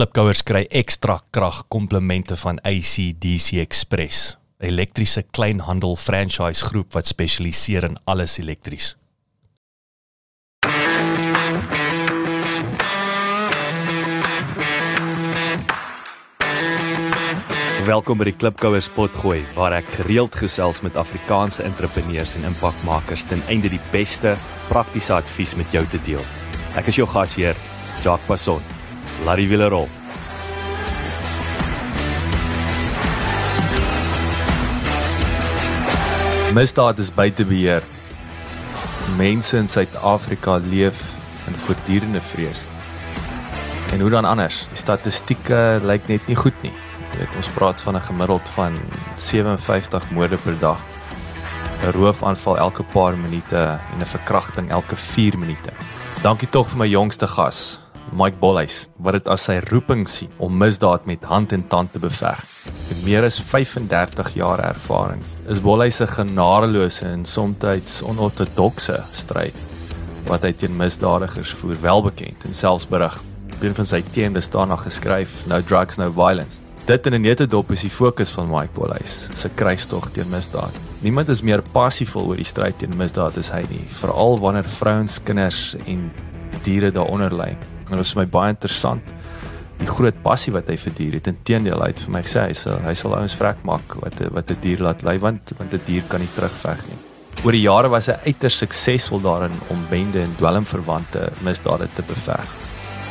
Klipkouers kry ekstra krag komplemente van ACDC Express, 'n elektriese kleinhandel franchise groep wat spesialiseer in alles elektries. Welkom by die Klipkouers potgooi waar ek gereeld gesels met Afrikaanse entrepreneurs en impakmakers ten einde die beste praktiese advies met jou te deel. Ek is jou gasheer, Jacques Passon. Laat die wiele rol. Misdaad is buite beheer. Mense in Suid-Afrika leef in voortdurende vrees. En hoe dan anders? Die statistieke lyk net nie goed nie. Weet, ons praat van 'n gemiddeld van 57 moorde per dag. 'n Roofaanval elke paar minute en 'n verkrachting elke 4 minute. Dankie tog vir my jongste gas, Mike Bolhuis, wat dit as sy roeping sien om misdaad met hand en tand te beveg. Met meer as 35 jaar ervaring, is Bolhuis 'n genadeloose en soms onortodokse stryd wat hy teen misdadigers voer, welbekend en selfs berig. Een van sy teende staan nog geskryf, No drugs, no violence. Dit in 'n netedop is die fokus van Mike Bolhuis se kruistog teen misdaad. Niemand is meer passievol oor die stryd teen misdaad as hy nie, veral wanneer vrouens, kinders en diere daaronder lê. En dit was my baie interessant die groot passie wat hy vir diere het. Inteendeel, hy het vir my gesê hy sal hy sal ouens vrek maak wat wat 'n dier laat ly want want 'n dier kan nie terugveg nie. Oor die jare was hy uiters suksesvol daarin om bende en dwelmverwante misdade te beveg.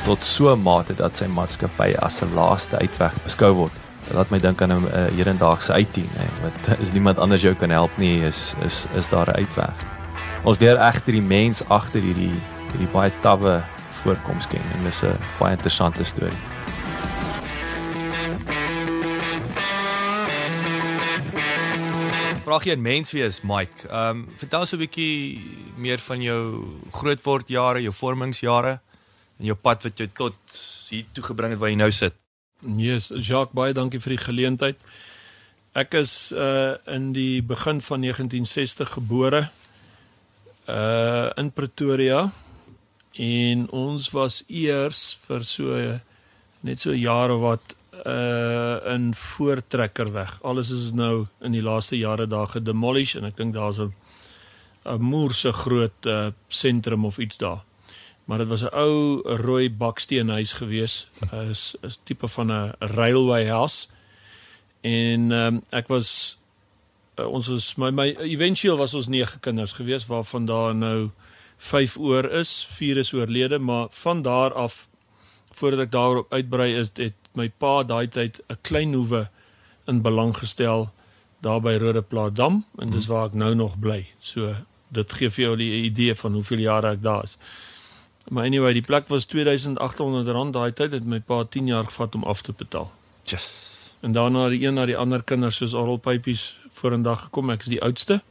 Tot so 'n mate dat sy maatskappy as 'n laaste uitweg beskou word. Dit laat my dink aan 'n uh, hedendaagse uitdien, hè, wat is niemand anders jou kan help nie, is is is daar 'n uitweg. Ons leer egter die mens agter hierdie hierdie baie tawwe voorkoms ken en dis 'n baie interessante storie. Vraag jy 'n mens wie is Mike? Ehm um, vertel so 'n bietjie meer van jou grootword jare, jou vormingsjare en jou pad wat jou tot hier toe gebring het waar jy nou sit. Nee, yes, Jacques, baie dankie vir die geleentheid. Ek is uh in die begin van 1960 gebore uh in Pretoria en ons was eers vir so net so jare wat uh in voortrekkerweg. Alles is nou in die laaste jare daar gedemolish en ek dink daar's 'n 'n moerse groot uh sentrum of iets daar. Maar dit was 'n ou rooi baksteenhuis gewees. Is 'n tipe van 'n railway house. En um, ek was uh, ons was my my eventueel was ons nege kinders gewees waarvan daar nou 5 oor is, 4 is oorlede, maar van daar af voordat ek daarop uitbrei is het my pa daai tyd 'n klein hoewe in belang gestel daar by Rodeplaasdam en dis waar ek nou nog bly. So dit gee vir jou die idee van hoeveel jare ek daar is. Maar anyway, die plek was 2800 rand daai tyd het my pa 10 jaar gevat om af te betaal. Just. En daarna die een na die ander kinders soos Arolpypies vorendag gekom. Ek is die oudste.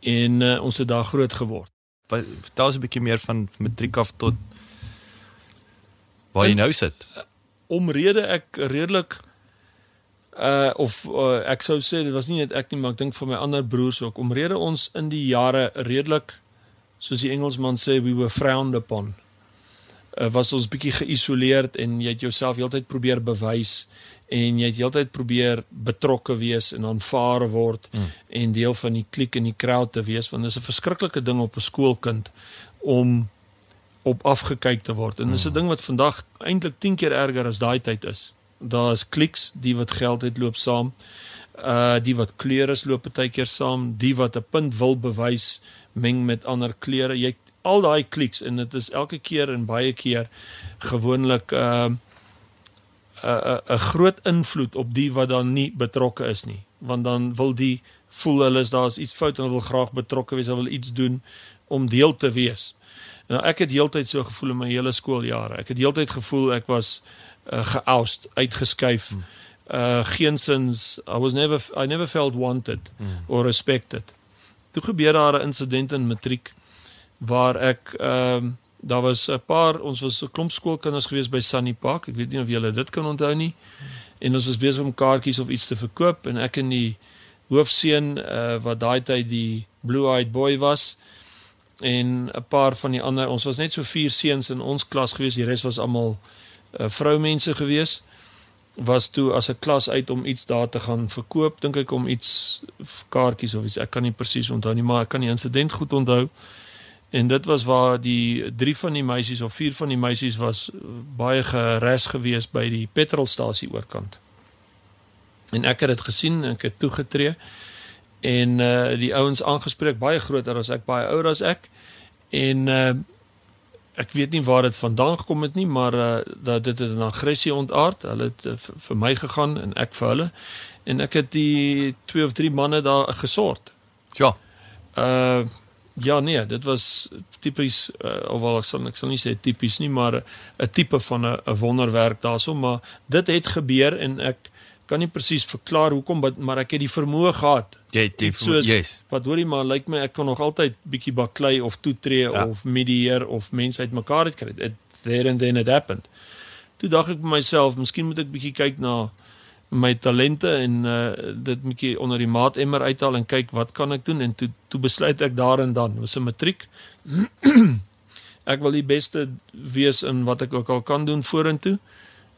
En uh, ons het daar groot geword vertel ons 'n bietjie meer van matriek af tot waar jy nou sit. Omrede ek redelik uh of uh, ek sou sê dit was nie net ek nie, maar ek dink vir my ander broers ook. Omrede ons in die jare redelik soos die Engelsman sê we were frowned upon. Uh, was ons bietjie geïsoleerd en jy het jouself heeltyd probeer bewys en jy het heeltyd probeer betrokke wees en aanvaar word mm. en deel van die kliek en die crowd te wees want dit is 'n verskriklike ding op 'n skoolkind om op afgekyk te word en dis 'n mm. ding wat vandag eintlik 10 keer erger as daai tyd is. Daar is kliks, die wat geld het loop saam. Uh die wat kleure is loop baie keer saam, die wat 'n punt wil bewys meng met ander kleure. Jy al daai kliks en dit is elke keer en baie keer gewoonlik uh 'n 'n groot invloed op die wat dan nie betrokke is nie want dan wil die voel hulle is daar's iets fout en hulle wil graag betrokke wees, hulle wil iets doen om deel te wees. Nou ek het heeltyd so gevoel in my hele skooljare. Ek het heeltyd gevoel ek was uh, geoust, uitgeskuif. Hmm. Uh geensins I was never I never felt wanted hmm. or respected. Toe gebeur daar 'n insident in matriek waar ek ehm uh, daar was 'n paar ons was 'n klomp skoolkinders gewees by Sunny Park. Ek weet nie of julle dit kan onthou nie. En ons was besig om kaartjies of iets te verkoop en ek en die hoofseun uh, wat daai tyd die blue-eyed boy was en 'n paar van die ander ons was net so vier seuns in ons klas gewees. Die res was almal uh, vroumense gewees was toe as 'n klas uit om iets daar te gaan verkoop dink ek om iets kaartjies of iets ek kan nie presies onthou nie maar ek kan die insident goed onthou en dit was waar die drie van die meisies of vier van die meisies was baie geres gewees by die petrolstasie oorkant. En ek het dit gesien en ek het toegetree. En uh die ouens aangespreek baie groter as ek baie ouer as ek. En uh ek weet nie waar dit vandaan gekom het nie maar uh dat dit het 'n aggressie ontaard. Hulle het uh, vir my gegaan en ek vir hulle. En ek het die twee of drie manne daar gesort. Ja. Uh ja nee dit was tipies uh, of wel ek sal ek sal nie sê tipies nie maar 'n tipe van 'n wonderwerk daarso maar dit het gebeur en ek kan nie presies verklaar hoekom maar ek het die vermoë gehad. Jy het die vermoë, yes. Wat hoorie maar lyk like my ek kan nog altyd bietjie baklei of toetree ja. of medieer of mense uitmekaar het kry. It there and then it happened. Toe dink ek vir myself, miskien moet ek bietjie kyk na my talente en uh dit bietjie onder die maat emmer uithaal en kyk wat kan ek doen en toe toe besluit ek daar en dan. Was 'n matriek. ek wil die beste wees in wat ek ook al kan doen vorentoe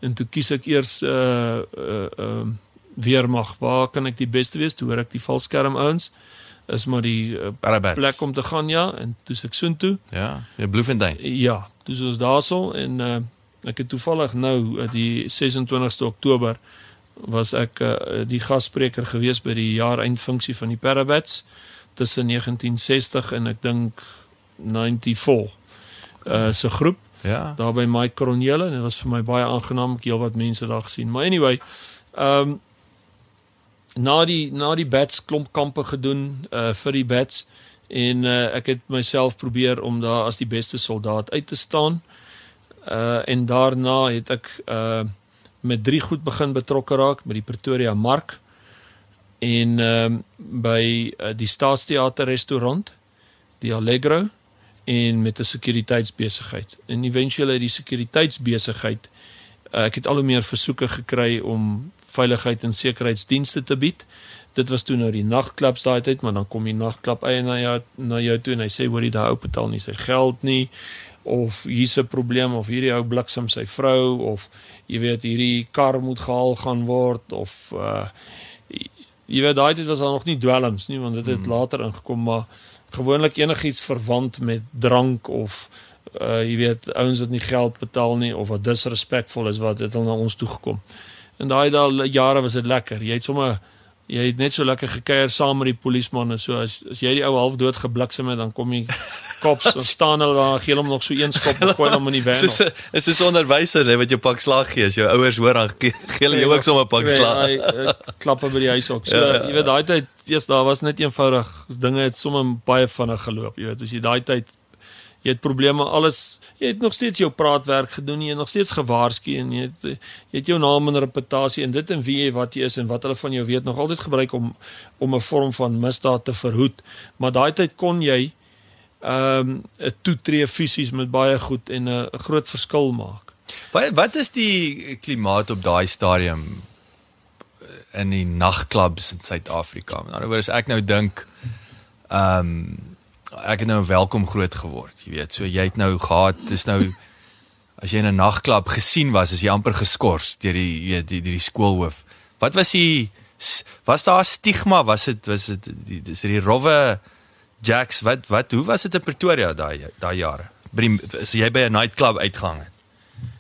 en toe kies ek eers uh uh uh weermag. Waar kan ek die beste wees? Toe hoor ek die valskerm ouens. Is maar die uh, plek om te gaan ja en toe ek soen toe ja jy Bloemfontein. Ja toe ons daarso en uh ek het toevallig nou uh, die 26ste Oktober was ek uh, die gasspreker gewees by die jaareindfunksie van die Parabats tussen 1960 en ek dink 94 uh se groep Ja. Daar by Mike Coronele en dit was vir my baie aangenaam ek heel wat mense daar gesien. Maar anyway, ehm um, na die na die bats klomp kampe gedoen uh vir die bats en uh ek het myself probeer om daar as die beste soldaat uit te staan. Uh en daarna het ek uh met drie goed begin betrokke raak met die Pretoria Mark en ehm um, by uh, die Staatsteater restaurant, die Allegro en met 'n sekuriteitsbesigheid. En eventueel uit die sekuriteitsbesigheid uh, ek het al hoe meer versoeke gekry om veiligheid en sekuriteitsdienste te bied. Dit was toe nou die nagklubs daai tyd, maar dan kom die nagklub eienaar na jou toe en hy sê hoor jy daai ou betaal nie sy geld nie of hier's 'n probleem of hierdie ou bliksem sy vrou of jy weet hierdie kar moet gehaal gaan word of uh jy weet daai tyd was daar nog nie dwelms nie want dit het hmm. later ingekom maar gewoonlik enigiets verwant met drank of uh jy weet ouens wat nie geld betaal nie of wat disrespekvol is wat het hulle na ons toe gekom. En daai daai jare was dit lekker. Jy het sommer jy het net so lekker gekuier saam met die polismanne. So as as jy die ou half dood gebliksem het, dan kom jy kops of staan hulle daar gee hom nog so een skop en gooi hom in die wen. Dis is so 'n onderwyser hè wat jou pak slag gee. As jou ouers hoor dan gee hulle jou ook sommer pak slag. Hy klappe by die huis ook. So ja, ja, jy weet daai tyd, eers daar was net eenvoudig dinge het sommer baie vinnig geloop. Jy weet as jy daai tyd jy het probleme alles jy het nog steeds jou praatwerk gedoen jy het nog steeds gewaarsku en jy het jy het jou naam en reputasie en dit en wie jy wat jy is en wat hulle van jou weet nog altyd gebruik om om 'n vorm van misdaad te verhoed maar daai tyd kon jy ehm um, 'n toetree fisies met baie goed en 'n groot verskil maak wat wat is die klimaat op daai stadium eh, in die nagklubs in Suid-Afrika. In ander woorde, ek nou dink ehm um, ek het nou welkom groot geword, jy weet. So jy het nou gehad, dis nou as jy in 'n nagklub gesien was, is jy amper geskort deur die weet die, die, die skoolhoof. Wat was die was daar stigma? Was dit was dit die dis die rowwe Jacks wat wat hoe was dit in Pretoria daai daai jare? As jy by 'n nightclub uitgang het.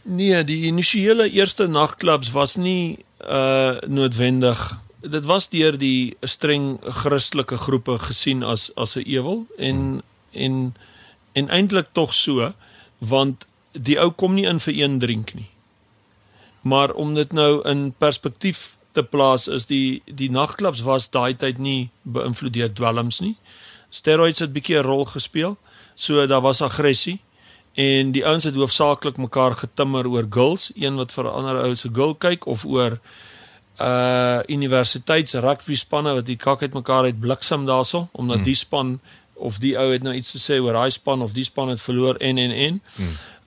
Nee, die initiële eerste nagklubs was nie uh noodwendig dit was deur die streng Christelike groepe gesien as as 'n ewel en hmm. en en eintlik tog so want die ou kom nie in vir een drink nie. Maar om dit nou in perspektief te plaas is die die nagklubs was daai tyd nie beïnvloed deur dwelms nie. Steroids het 'n bietjie 'n rol gespeel. So daar was aggressie en die ouens het hoofsaaklik mekaar getimmer oor girls, een wat vir 'n ander ou se girl kyk of oor uh universiteits rugby spanne wat die kak uitmekaar uit bliksem daarso omdat hmm. die span of die ou het nou iets te sê oor daai span of die span het verloor en en en.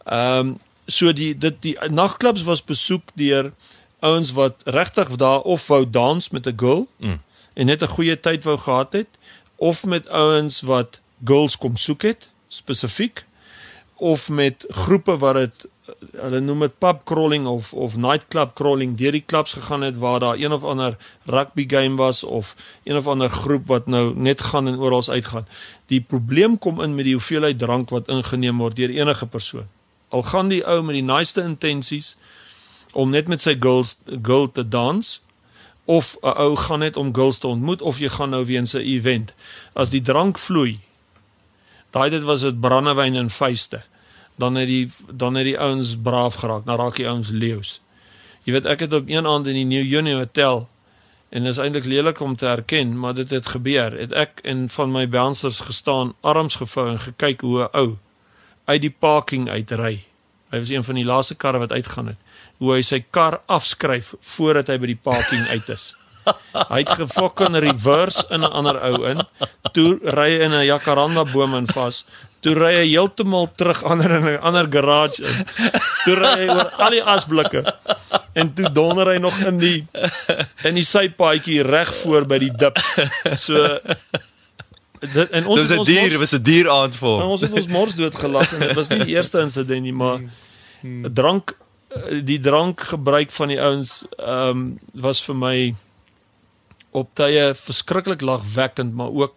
Ehm um, so die dit die nagklubs was besoek deur ouens wat regtig daar of wou dans met 'n girl hmm. en net 'n goeie tyd wou gehad het of met ouens wat girls kom soek het spesifiek of met groepe wat dit hulle noem dit pub crawling of of nightclub crawling deur die klubs gegaan het waar daar een of ander rugby game was of een of ander groep wat nou net gaan en oral uitgaan. Die probleem kom in met die hoeveelheid drank wat ingeneem word deur enige persoon. Al gaan die ou met die naaste intensies om net met sy girls girl te dans of 'n ou gaan net om girls te ontmoet of jy gaan nou weens 'n event. As die drank vloei, daai dit was dit brandewyn en feeste dan het die dan het die ouens braaf geraak, dan raak die ouens leeu's. Jy weet ek het op een aand in die New Union Hotel en dit is eintlik lelik om te erken, maar dit het gebeur. Het ek en van my bouncers gestaan, arms gevou en gekyk hoe 'n ou uit die parking uitry. Hy was een van die laaste karre wat uitgaan het. Hoe hy sy kar afskryf voordat hy by die parking uit is. Hy het gefok in reverse in 'n ander ou in. Toe ry in 'n jacaranda boom in vas. Toe ry hy heeltemal terug ander in 'n ander garage in. Toe ry hy oor al die asblikke. En toe donder hy nog in die in die sypaadjie reg voor by die dip. So dit en ons so 'n dier, was 'n dier aand vir. Ons het ons mors dood gelag en dit was nie die eerste insident nie, maar 'n hmm. drank die drank gebruik van die ouens ehm um, was vir my op tye verskriklik lagwekkend maar ook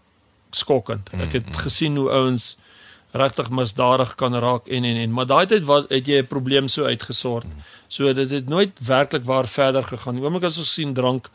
skokkend. Ek het hmm. gesien hoe ouens regtig misdadig kan raak en en en maar daai tyd was het jy 'n probleem so uitgesort. So dit het nooit werklik waar verder gegaan. Oomblik as ons sien drank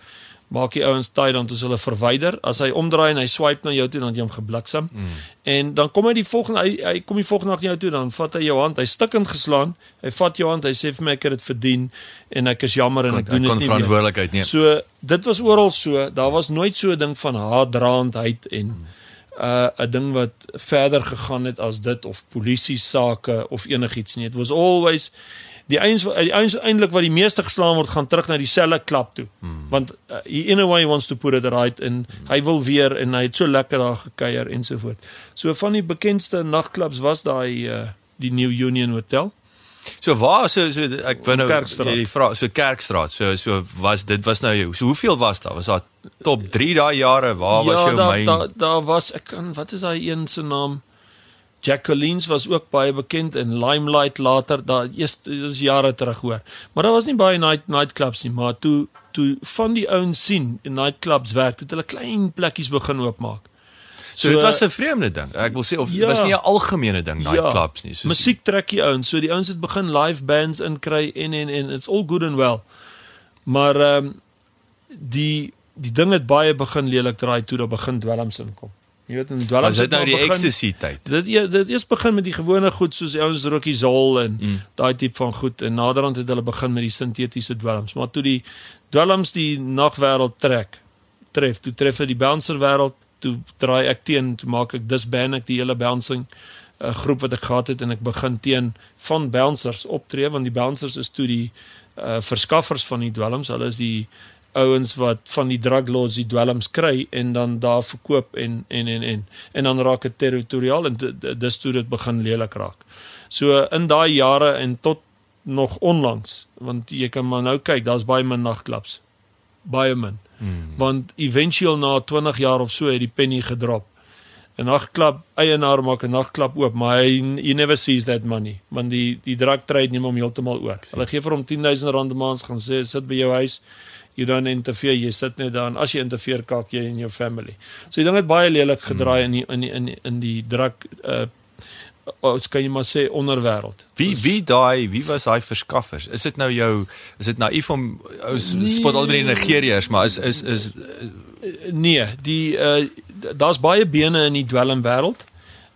maak die ouens tyd dan as hulle verwyder. As hy omdraai en hy swipe na jou toe dan jy hom gebliksem. Mm. En dan kom hy die volgende hy, hy kom die volgende na jou toe dan vat hy jou hand, hy stikkend geslaan. Hy vat jou hand, hy sê vir my ek het dit verdien en ek is jammer en ek doen dit nie. Kon verantwoordelikheid neem. So dit was oral so. Daar was nooit so 'n ding van haatdraandheid en mm uh 'n ding wat verder gegaan het as dit of polisie sake of enigiets nie. It was always die eens die eens eintlik wat die meeste geslaan word gaan terug na dieselfde klap toe. Hmm. Want uh, in a way wants to put it right en hmm. hy wil weer en hy het so lekker daar gekuier en so voort. So van die bekendste nagklubs was daai uh die New Union Hotel. So waar so so ek wou nou die vra so Kerkstraat so so was dit was nou so hoeveel was daar? Was daar top 3 daai jare? Waar ja, was jou myn Ja daar daar was ek kan wat is daai een se naam? Jacqueline's was ook baie bekend en Limelight later daar eers is jare terug hoor. Maar daar was nie baie night nightclubs nie maar toe toe van die ouens sien in nightclubs werk het hulle klein plekkies begin oopmaak So, so dit was 'n vreemde ding. Ek wil sê of ja, was nie 'n algemene ding night ja, clubs nie. So musiek trek jy ouens. So die ouens het begin live bands inkry en en en it's all good and well. Maar ehm um, die die ding het baie begin lelik draai toe daar begin dwelms inkom. Jy weet in dwelms het nou die ecstasy tyd. Dit dit eers begin met die gewone goed soos ouens rookie zol en mm. daai tipe van goed en naderhand het hulle begin met die sintetiese dwelms. Maar toe die dwelms die nagwêreld trek tref, toe tref dit die bouncer wêreld toe draai ek teen toe maak ek disband ek die hele bouncing 'n uh, groep wat ek gehad het en ek begin teen van bouncers optree want die bouncers is toe die uh, verskaffers van die dwelms hulle is die ouens wat van die drug lords die dwelms kry en dan daar verkoop en en en en en dan raak dit territoriaal en dis toe dit begin lelik raak. So in daai jare en tot nog onlangs want jy kan maar nou kyk daar's baie min nagklubs. Baie min. Hmm. Want eventueel na 20 jaar of so het die penny gedrop. 'n Nagklub eienaar maak 'n nagklub oop, maar hy he never sees that money. Want die die drug trade neem hom heeltemal oor. Hulle gee vir hom 10000 rand 'n maand gaan sê sit by jou huis. You don't interfere, jy sit net daar en as jy interfere kak jy in jou family. So die ding het baie lelik gedraai hmm. in die, in die, in die, in die drug uh ons kan jy maar sê onderwêreld. Wie wie daai wie was daai verskaffers? Is dit nou jou is dit naïef om ou nee, spot al die Nigeriërs, maar is is is nee, die uh daar's baie bene in die dwelm wêreld.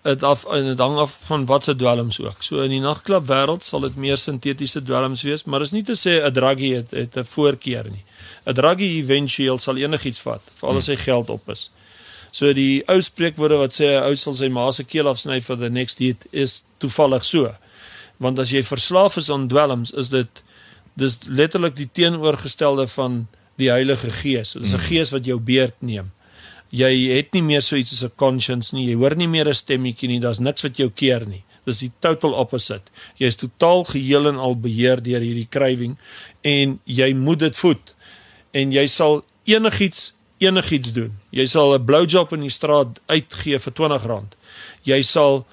Dit af en dit hang af van wat se dwelms ook. So in die nagklub wêreld sal dit meer sintetiese dwelms wees, maar is nie te sê 'n druggie het het 'n voorkeur nie. 'n Druggie eventueel sal enigiets vat, veral as hy geld op is. So die ou spreekwoorde wat sê 'n ou sal sy ma se keel afsny vir the next hit is toevallig so. Want as jy verslaaf is aan dwelms, is dit dis letterlik die teenoorgestelde van die Heilige Gees. Dit is 'n mm. gees wat jou beerd neem. Jy het nie meer so iets as 'n conscience nie. Jy hoor nie meer 'n stemmetjie nie. Daar's niks wat jou keer nie. Dis die total opposite. Jy is totaal geheel en al beheer deur hierdie krywing en jy moet dit voed. En jy sal enigiets enigiets doen. Jy sal 'n blowjob in die straat uitgee vir R20. Jy sal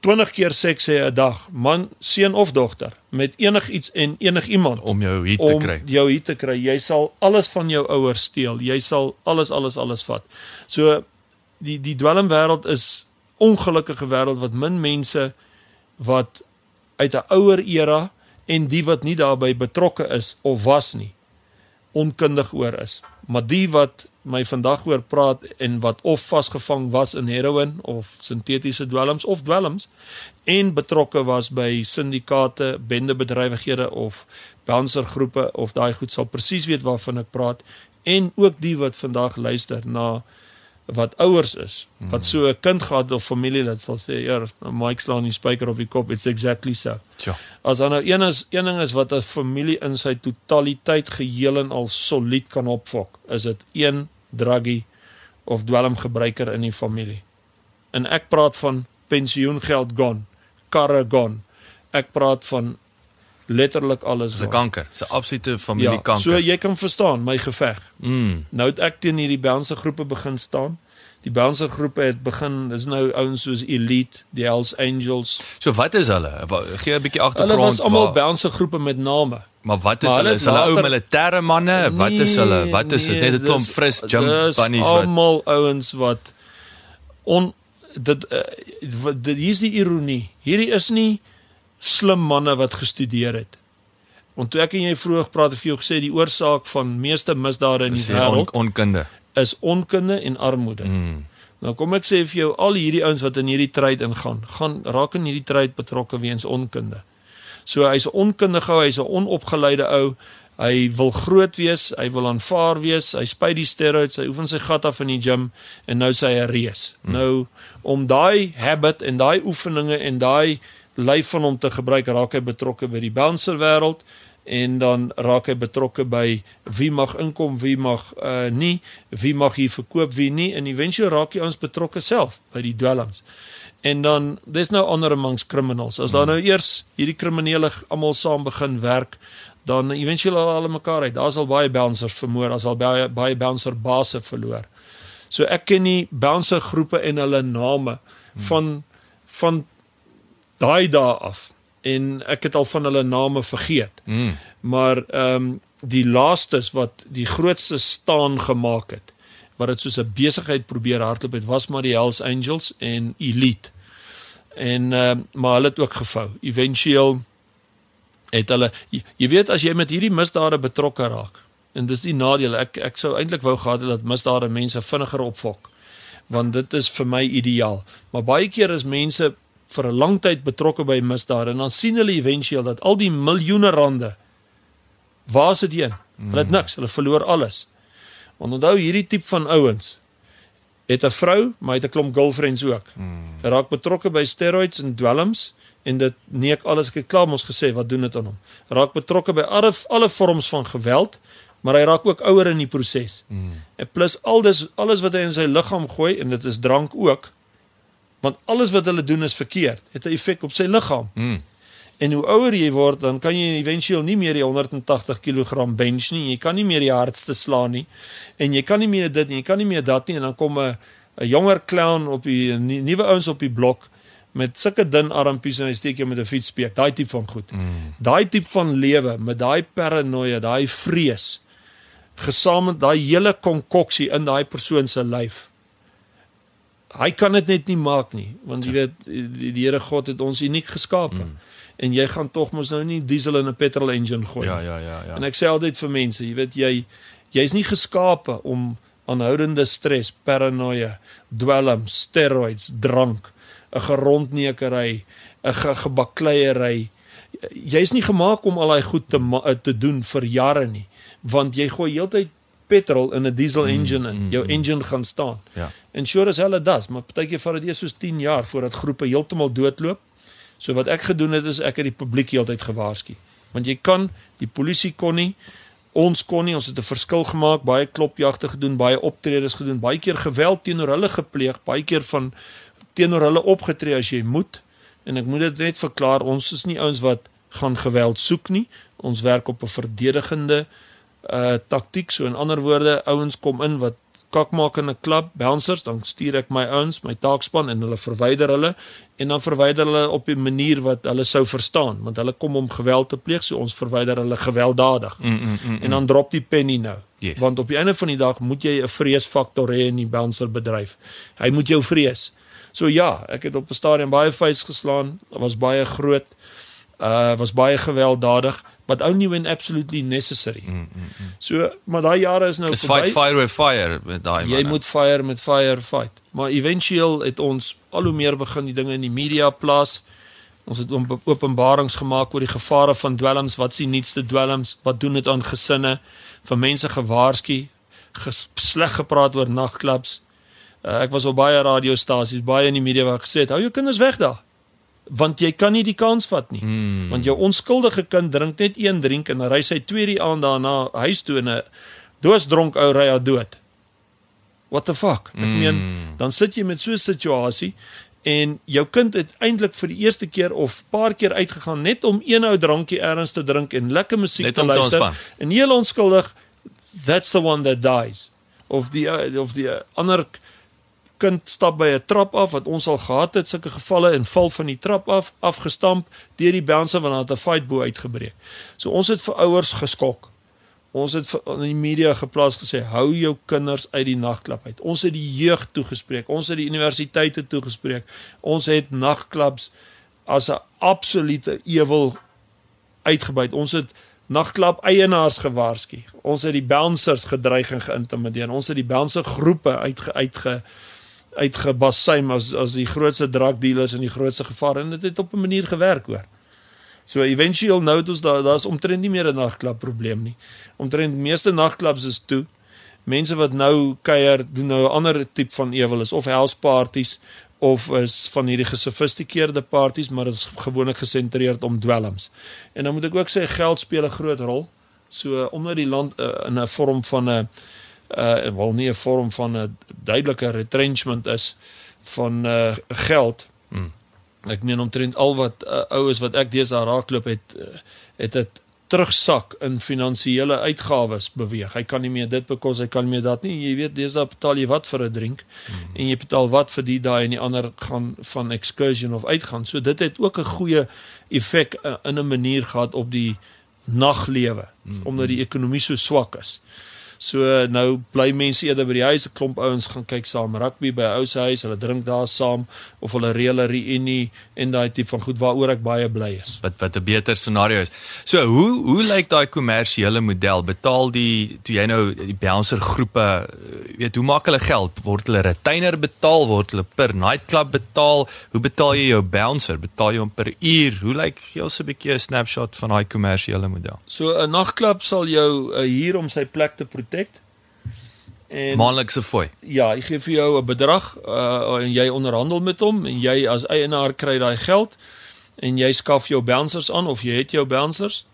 20 keer seks hê 'n dag, man, seun of dogter, met enigiets en enigiemand om jou hier te om kry. jou hier te kry. Jy sal alles van jou ouers steel. Jy sal alles alles alles vat. So die die dwelmwêreld is ongelukkige wêreld wat min mense wat uit 'n ouer era en die wat nie daarbey betrokke is of was nie onkundig oor is. Maar die wat my vandag oor praat en wat of vasgevang was in heroin of sintetiese dwelms of dwelms en betrokke was by syndikaate, bendebedrywighede of bouncergroepe of daai goed sal presies weet waarvan ek praat en ook die wat vandag luister na wat ouers is wat so 'n kind gehad of familielid sal sê ja Mike slaan die spyker op die kop. It's exactly so. Tja. as dan nou een is een ding is wat 'n familie in sy totaliteit geheel en al solied kan opfok is dit een druggie of dwelmgebruiker in die familie. En ek praat van pensioengeld gone karre gone. Ek praat van letterlik alles Dis 'n kanker. Dis 'n absolute ja, familiekanker. so jy kan verstaan my geveg mm. Nou het ek teen hierdie bouncer groepe begin staan. Die bouncer groepe het begin, dis nou ouens soos Elite, die Hells Angels. So wat is hulle? Gee 'n bietjie Hulle agtergrond. was almal waar- bouncer groepe met name. Maar wat het Maar hulle? hulle Is hulle ou later- militêre manne? Wat is hulle? Wat is dit? Nee, Net 'n klomp fris jump bunnies wat Almal ouens wat on dit uh, dit hier's die ironie. Hierdie is nie slim manne wat gestudeer het. Want toe ek en jy vroeër gepraat het, vir jou gesê die oorsaak van meeste misdade in die die on, wêreld onkunde. is onkunde en armoede. Mm. Nou kom ek sê vir jou al hierdie ouens wat in hierdie trade ingaan, gaan raak in hierdie trade betrokke weens onkunde. So hy's 'n onkundige ou, hy's 'n onopgeleide ou. Hy wil groot wees, hy wil aanvaar wees, hy spuit die steroids, hy oefen sy gat af in die gym en nou sê hy 'n reus. Hmm. Nou om daai habit en daai oefeninge en daai lyf van hom te gebruik, raak hy betrokke by die bouncer wêreld en dan raak hy betrokke by wie mag inkom, wie mag uh nie, wie mag hier verkoop, wie nie en eventueel raak jy ons betrokke self by die dwelms. En dan there's no honor amongst criminals. As daar nou eers hierdie kriminele almal saam begin werk, dan eventueel haal hulle mekaar uit. Daar's al baie bouncers vermoor, as al baie baie bouncer base verloor. So ek ken nie bouncer groepe en hulle name van van daai dae af en ek het al van hulle name vergeet. Mm. Maar ehm um, die laastes wat die grootste staan gemaak het wat dit soos 'n besigheid probeer hardloop het was maar die Hells Angels en Elite. En ehm uh, maar hulle het ook gevou. Eventueel het hulle jy, jy weet as jy met hierdie misdade betrokke raak en dis die nadeel ek ek sou eintlik wou gehad het dat misdade mense vinniger opfok want dit is vir my ideaal. Maar baie keer is mense vir 'n lang tyd betrokke by misdade en dan sien hulle eventueel dat al die miljoene rande waar is dit heen? Hulle het niks, hulle verloor alles. Want onthou hierdie tipe van ouens het 'n vrou, maar het 'n klomp girlfriends ook. Hy raak betrokke by steroids en dwelms en dit neek alles ek het klaar mos gesê wat doen dit aan hom. Raak betrokke by alle alle vorms van geweld, maar hy raak ook ouer in die proses. En plus al dis alles wat hy in sy liggaam gooi en dit is drank ook. Want alles wat hulle doen is verkeerd. Het 'n effek op sy liggaam. Mm. En hoe ouer jy word, dan kan jy éventueel nie meer die 180 kg bench nie. Jy kan nie meer die hardste slaan nie. En jy kan nie meer dit nie, jy kan nie meer dat nie en dan kom 'n 'n jonger clown op die nuwe ouens op die blok met sulke dun armpies en hy steek jou met 'n fietspeek. Daai tipe van goed. Mm. Daai tipe van lewe met daai paranoia, daai vrees gesamentlik daai hele konkoksie in daai persoon se lyf. Hy kan dit net nie maak nie, want jy weet die, die Here God het ons uniek geskape. Mm. En jy gaan tog mos nou nie diesel in 'n petrol engine gooi Ja, ja, ja, ja. En ek sê altyd vir mense, jy weet jy jy's nie geskape om aanhoudende stres, paranoia, dwelm, steroids, drank, 'n gerondnekery, 'n ge gebakleierery. Jy's nie gemaak om al daai goed te te doen vir jare nie, want jy gooi heeltyd petrol in 'n diesel engine in. mm, Jou mm. engine gaan staan. Ja. En sure as hulle das, maar partykeer vat dit eers soos 10 jaar voordat groepe heeltemal doodloop. So wat ek gedoen het is ek het die publiek heeltyd gewaarsku. Want jy kan die polisie kon nie ons kon nie ons het 'n verskil gemaak, baie klopjagte gedoen, baie optredes gedoen, baie keer geweld teenoor hulle gepleeg, baie keer van teenoor hulle opgetree as jy moet. En ek moet dit net verklaar, ons is nie ouens wat gaan geweld soek nie. Ons werk op 'n verdedigende uh taktiek. So in ander woorde, ouens kom in wat kakmakende klub bouncers, dan stuur ek my ouens, my taakspan en hulle verwyder hulle en dan verwyder hulle op 'n manier wat hulle sou verstaan, want hulle kom om geweld te pleeg, so ons verwyder hulle gewelddadig. Mm, mm, mm, En dan drop die penny nou. Yes. Want op die einde van die dag moet jy 'n vreesfaktor hê in die bouncer bedryf. Hy moet jou vrees. So ja, ek het op 'n stadium baie vuis geslaan, was baie groot, uh was baie gewelddadig, but only when absolutely necessary. mm, mm, mm. So, maar daai jare is nou Is fight fire with fire met daai Jy manne. moet fire met fire fight. Maar éventueel het ons al hoe meer begin die dinge in die media plaas. Ons het openbarings gemaak oor die gevare van dwelms, wat is die nuutste dwelms, wat doen dit aan gesinne, vir mense gewaarsku, ges, sleg gepraat oor nagklubs. Uh, ek was op baie radiostasies, baie in die media waar gesê het, hou jou kinders weg daar. Want jy kan nie die kans vat nie. Mm. Want jou onskuldige kind drink net een drink en dan ry sy twee die aand daarna huis toe en 'n doosdronk ou ry haar dood. What the fuck? Ek Mm. meen, dan sit jy met so 'n situasie en jou kind het eintlik vir die eerste keer of paar keer uitgegaan net om een ou drankie ergens te drink en lekker musiek Net te luister. En heel onskuldig that's the one that dies. Of die uh, of die uh, ander kind stap by 'n trap af wat ons al gehad het sulke gevalle en val van die trap af afgestamp deur die bouncer want daar het 'n fight bo uitgebreek. So ons het vir ouers geskok. Ons het in die media geplaas gesê hou jou kinders uit die nagklub uit. Ons het die jeug toegespreek. Ons het die universiteite toegespreek. Ons het nagklubs as 'n absolute ewel uitgebuit. Ons het nagklub eienaars gewaarsku. Ons het die bouncers gedreig en geïntimideer. Ons het die bouncer groepe uitge uitge uitgebasuim as as die grootste drug dealers en die grootste gevaar en dit het op 'n manier gewerk hoor. So eventueel nou het ons daar daar's omtrent nie meer 'n nagklub probleem nie. Omtrent meeste nagklubs is toe. Mense wat nou kuier doen nou 'n ander tipe van ewel is of house parties of is van hierdie gesofistikeerde parties maar is gewoonlik gesentreerd om dwelms. En dan moet ek ook sê geld speel 'n groot rol. So omdat die land uh, in 'n vorm van 'n uh wel nie 'n vorm van 'n duidelike retrenchment is van uh geld. Mm. Ek meen omtrent al wat uh, oues wat ek deesdae raakloop het uh, het dit terugsak in finansiële uitgawes beweeg. Hy kan nie meer dit bekos, hy kan nie meer dat nie. Jy weet deesdae betaal jy wat vir 'n drink mm. en jy betaal wat vir die daai en die ander gaan van excursion of uitgaan. So dit het ook 'n goeie effek uh, in 'n manier gehad op die naglewe mm. omdat die ekonomie so swak is. So nou bly mense eerder by die huis, 'n klomp ouens gaan kyk saam rugby by 'n ou se huis, hulle drink daar saam of hulle reël 'n reunie en daai tipe van goed waaroor ek baie bly is. wat wat 'n beter scenario is. So hoe hoe lyk daai kommersiële model? Betaal die toe jy nou die bouncer groepe, eh, weet hoe maak hulle geld? Word hulle retainer betaal? Word hulle per nightclub betaal? Hoe betaal jy jou bouncer? Betaal jy hom per uur? Hoe lyk gee ons 'n bietjie 'n snapshot van daai kommersiële model? So 'n nagklub sal jou uh, hier om sy plek te protect. En Maandelikse fooi. ja, hy gee vir jou 'n bedrag uh, en jy onderhandel met hom en jy as eienaar kry daai geld en jy skaf jou bouncers aan of jy het jou bouncers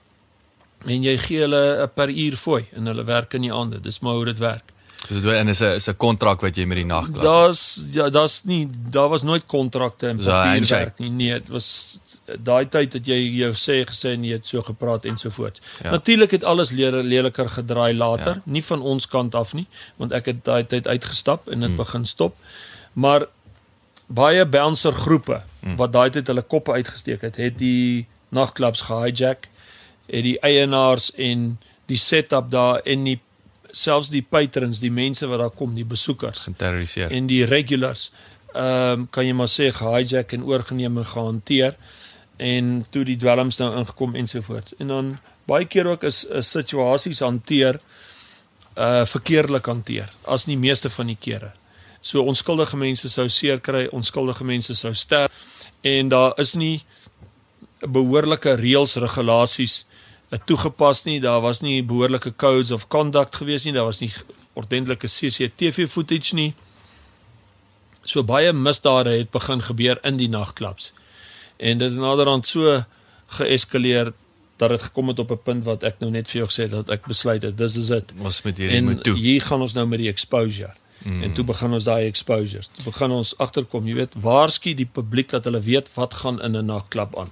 en jy gee hulle 'n per uur fooi en hulle werk in die aande. Dis maar hoe dit werk. So dit en is 'n is 'n kontrak wat jy met die nagklub. Daar's ja, daar's nie daar was nooit kontrakte en Dis 'n handshake. papierwerk nie. Nee, dit was daai tyd dat jy jou sê gesê en jy het so gepraat en so voort. Ja. Natuurlik het alles lele- leliker gedraai later, Ja. nie van ons kant af nie, want ek het daai tyd uitgestap en dit Hmm. begin stop. Maar baie bouncer groepe hmm. wat daai tyd hulle koppe uitgesteek het, het die nagklubs gehijack, het die eienaars en die setup daar en die selfs die patrons, die mense wat daar kom, die besoekers geterroriseer. en die regulars ehm um, kan jy maar sê gehijack en oorgeneem en gehanteer en toe die dwelms nou ingekom ensovoorts. En dan baie keer ook is, is situasies hanteer uh verkeerdelik hanteer as nie meeste van die kere. So onskuldige mense sou seer kry, onskuldige mense sou sterf en daar is nie behoorlike reëls regulasies toegepas nie. Daar was nie behoorlike codes of conduct gewees nie. Daar was nie ordentlike CCTV footage nie. So baie misdade het begin gebeur in die nagklubs. En dit het naderhand so geeskaleer dat dit gekom het op 'n punt wat ek nou net vir jou gesê het dat ek besluit het dis is dit. Ons met hierdie En moet toe. hier gaan ons nou met die exposure. Mm. En toe begin ons daai exposures. Toe begin ons agterkom, jy weet, waarsku die publiek dat hulle weet wat gaan in 'n nagklub aan.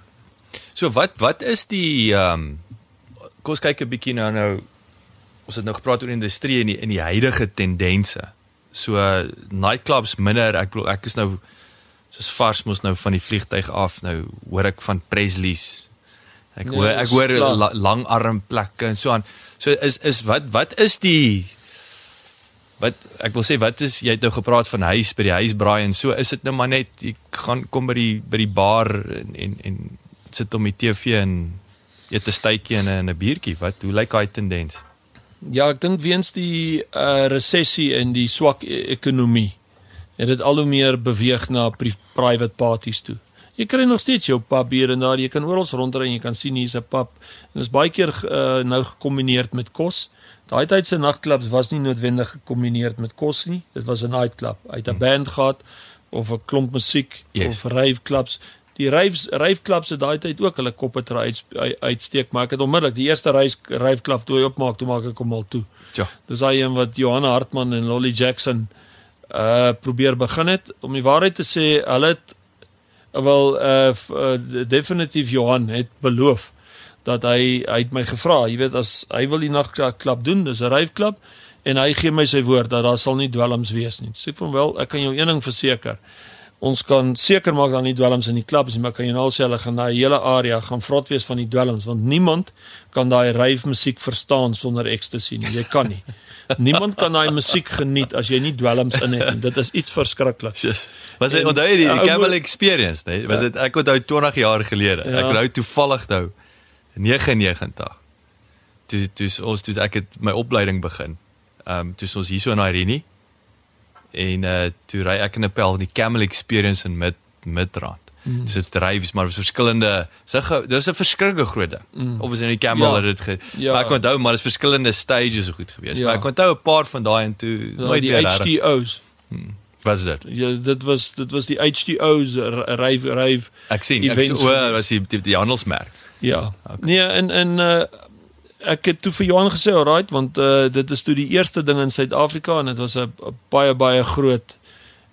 So wat wat is die ehm um, kom ons kyk 'n bietjie nou nou ons het nou gepraat oor die industrie en die in die huidige tendense. So nightclubs minder. Ek bedoel ek is nou soos vars mos nou van die vliegtyg af. Nou hoor ek van Presley's. Ek Nee, hoor ek dis hoor la, lang arm plekke en so aan. So is is wat wat is die wat ek wil sê wat is jy het nou gepraat van huis by die huisbraai en so is dit nou maar net jy gaan kom by die by die bar en en, en sit om die TV en eet 'n stytjie en 'n 'n biertjie. Wat hoe lyk daai tendens? Ja, ek dink weens die uh resessie en die swak e ekonomie het dit al hoe meer beweeg na pri private parties toe. Jy kry nog steeds jou pub hier en daar, jy kan oral rondry en jy kan sien hier's 'n pub. En dit is baie keer uh, nou gekombineer met kos. Daai tyd se nagklubs was nie noodwendig gekombineer met kos nie. Dit was 'n nightclub. Uit 'n band gehad of 'n klomp musiek Yes. of rave clubs. Die rave clubs het daai tyd ook hulle koppe ter uit, uitsteek, maar ek het onmiddellik die eerste rave club toe opmaak, toe maak ek hom al toe. Ja. Dis daai een wat Johanna Hartman en Lolly Jackson uh probeer begin het om die waarheid te sê, hulle het wel uh, uh definitief Johan het beloof dat hy hy het my gevra, jy weet as hy wil die nagklub doen, dis 'n ryfklub en hy gee my sy woord dat daar sal nie dwelms wees nie. Sê ek van wel, ek kan jou een ding verseker. Ons kan seker maak daar nie dwelms in die klubs nie, maar kan jy nou al sê hulle gaan daai hele area gaan vrot wees van die dwelms want niemand kan daai ryfmusiek verstaan sonder ecstasy nie. Jy kan nie. Niemand kan daai musiek geniet as jy nie dwelms in het nie. Dit is iets verskrikliks. Yes. Was dit onthou jy die, Ja, die Camel experience, nee? Was dit ek onthou 20 jaar gelede. Ja. Ek onthou toevallig nou 99. Toe toe ons toe ek het my opleiding begin. Ehm um, toe is ons hier so in Irene en uh toe ry ek in 'n pel die Camel experience in mid midrand. Mm. Dis 'n dryfs maar verskillende sig dis 'n verskriklike groot ding. Mm. Of is in die Camel Ja. het dit Ja. maar ek onthou maar dis verskillende stages so goed geweest. Ja. Maar ek onthou 'n paar van daai en toe Ja, nooit die weer reg. HTO's. Was dit? Ja, dit was dit was die HTO's ryf ryf Ek sien ek Events so, o, geweest. was die die, die handelsmerk. Ja. Okay. Nee, en en uh ek het toe vir Johan gesê, alright, want uh dit is toe die eerste ding in Suid-Afrika en dit was 'n baie baie groot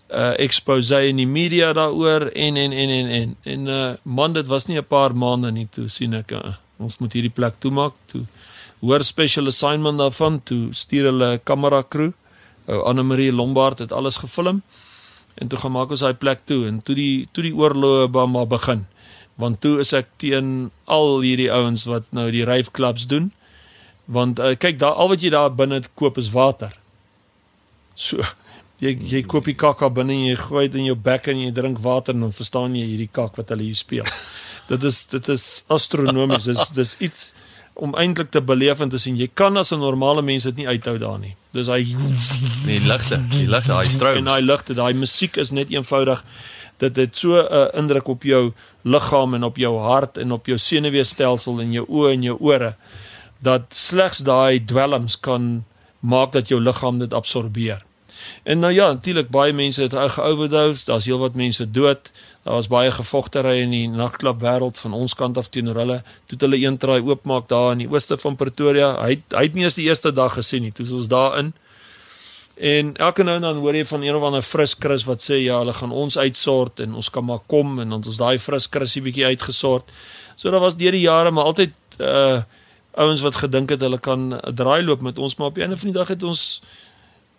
uh expose in die media daaroor en en en en en. En uh man dit was nie 'n paar maande nie toe sien ek uh, ons moet hierdie plek toemaak toe hoor special assignment daarvan toe stuur hulle 'n kamera crew ou Anne Marie Lombard het alles gefilm en toe gaan maak ons daai plek toe en toe die toe die oorloë ba- maar begin want toe is ek teen al hierdie ouens wat nou die ryfklubs doen. Want uh, kyk daar al wat jy daar binne koop is water. So jy jy koop die kakka binne en jy gooi dit in jou bek en jy drink water en dan verstaan jy hierdie kak wat hulle hier speel. Dit is dit is astronomies. Dis dis iets om eintlik te beleef en te sien. Jy kan as 'n normale mens dit nie uithou daar nie. Dis hy Nee, die ligte, die ligte, daai en stroom. daai ligte, daai musiek is net eenvoudig dit het so 'n uh, indruk op jou liggaam en op jou hart en op jou senuweestelsel en jou oë en jou ore dat slegs daai dwelms kan maak dat jou liggaam dit absorbeer. En nou ja, natuurlik baie mense het geoverdose, daar's heelwat mense dood. Daar was baie gevogtery in die nagklub wêreld van ons kant af teenoor hulle. Toe het hulle een traai oopmaak daar in die ooste van Pretoria. Hy hy het nie eens die eerste dag gesien nie. Toe is ons daarin. En elke nou en dan hoor jy van een of ander fris Chris wat sê ja, hulle gaan ons uitsort en ons kan maar kom en dan ons daai fris Chrisie bietjie uitgesort. So daar was deur die jare maar altyd uh ouens wat gedink het hulle kan 'n draai loop met ons, maar op einde van die dag het ons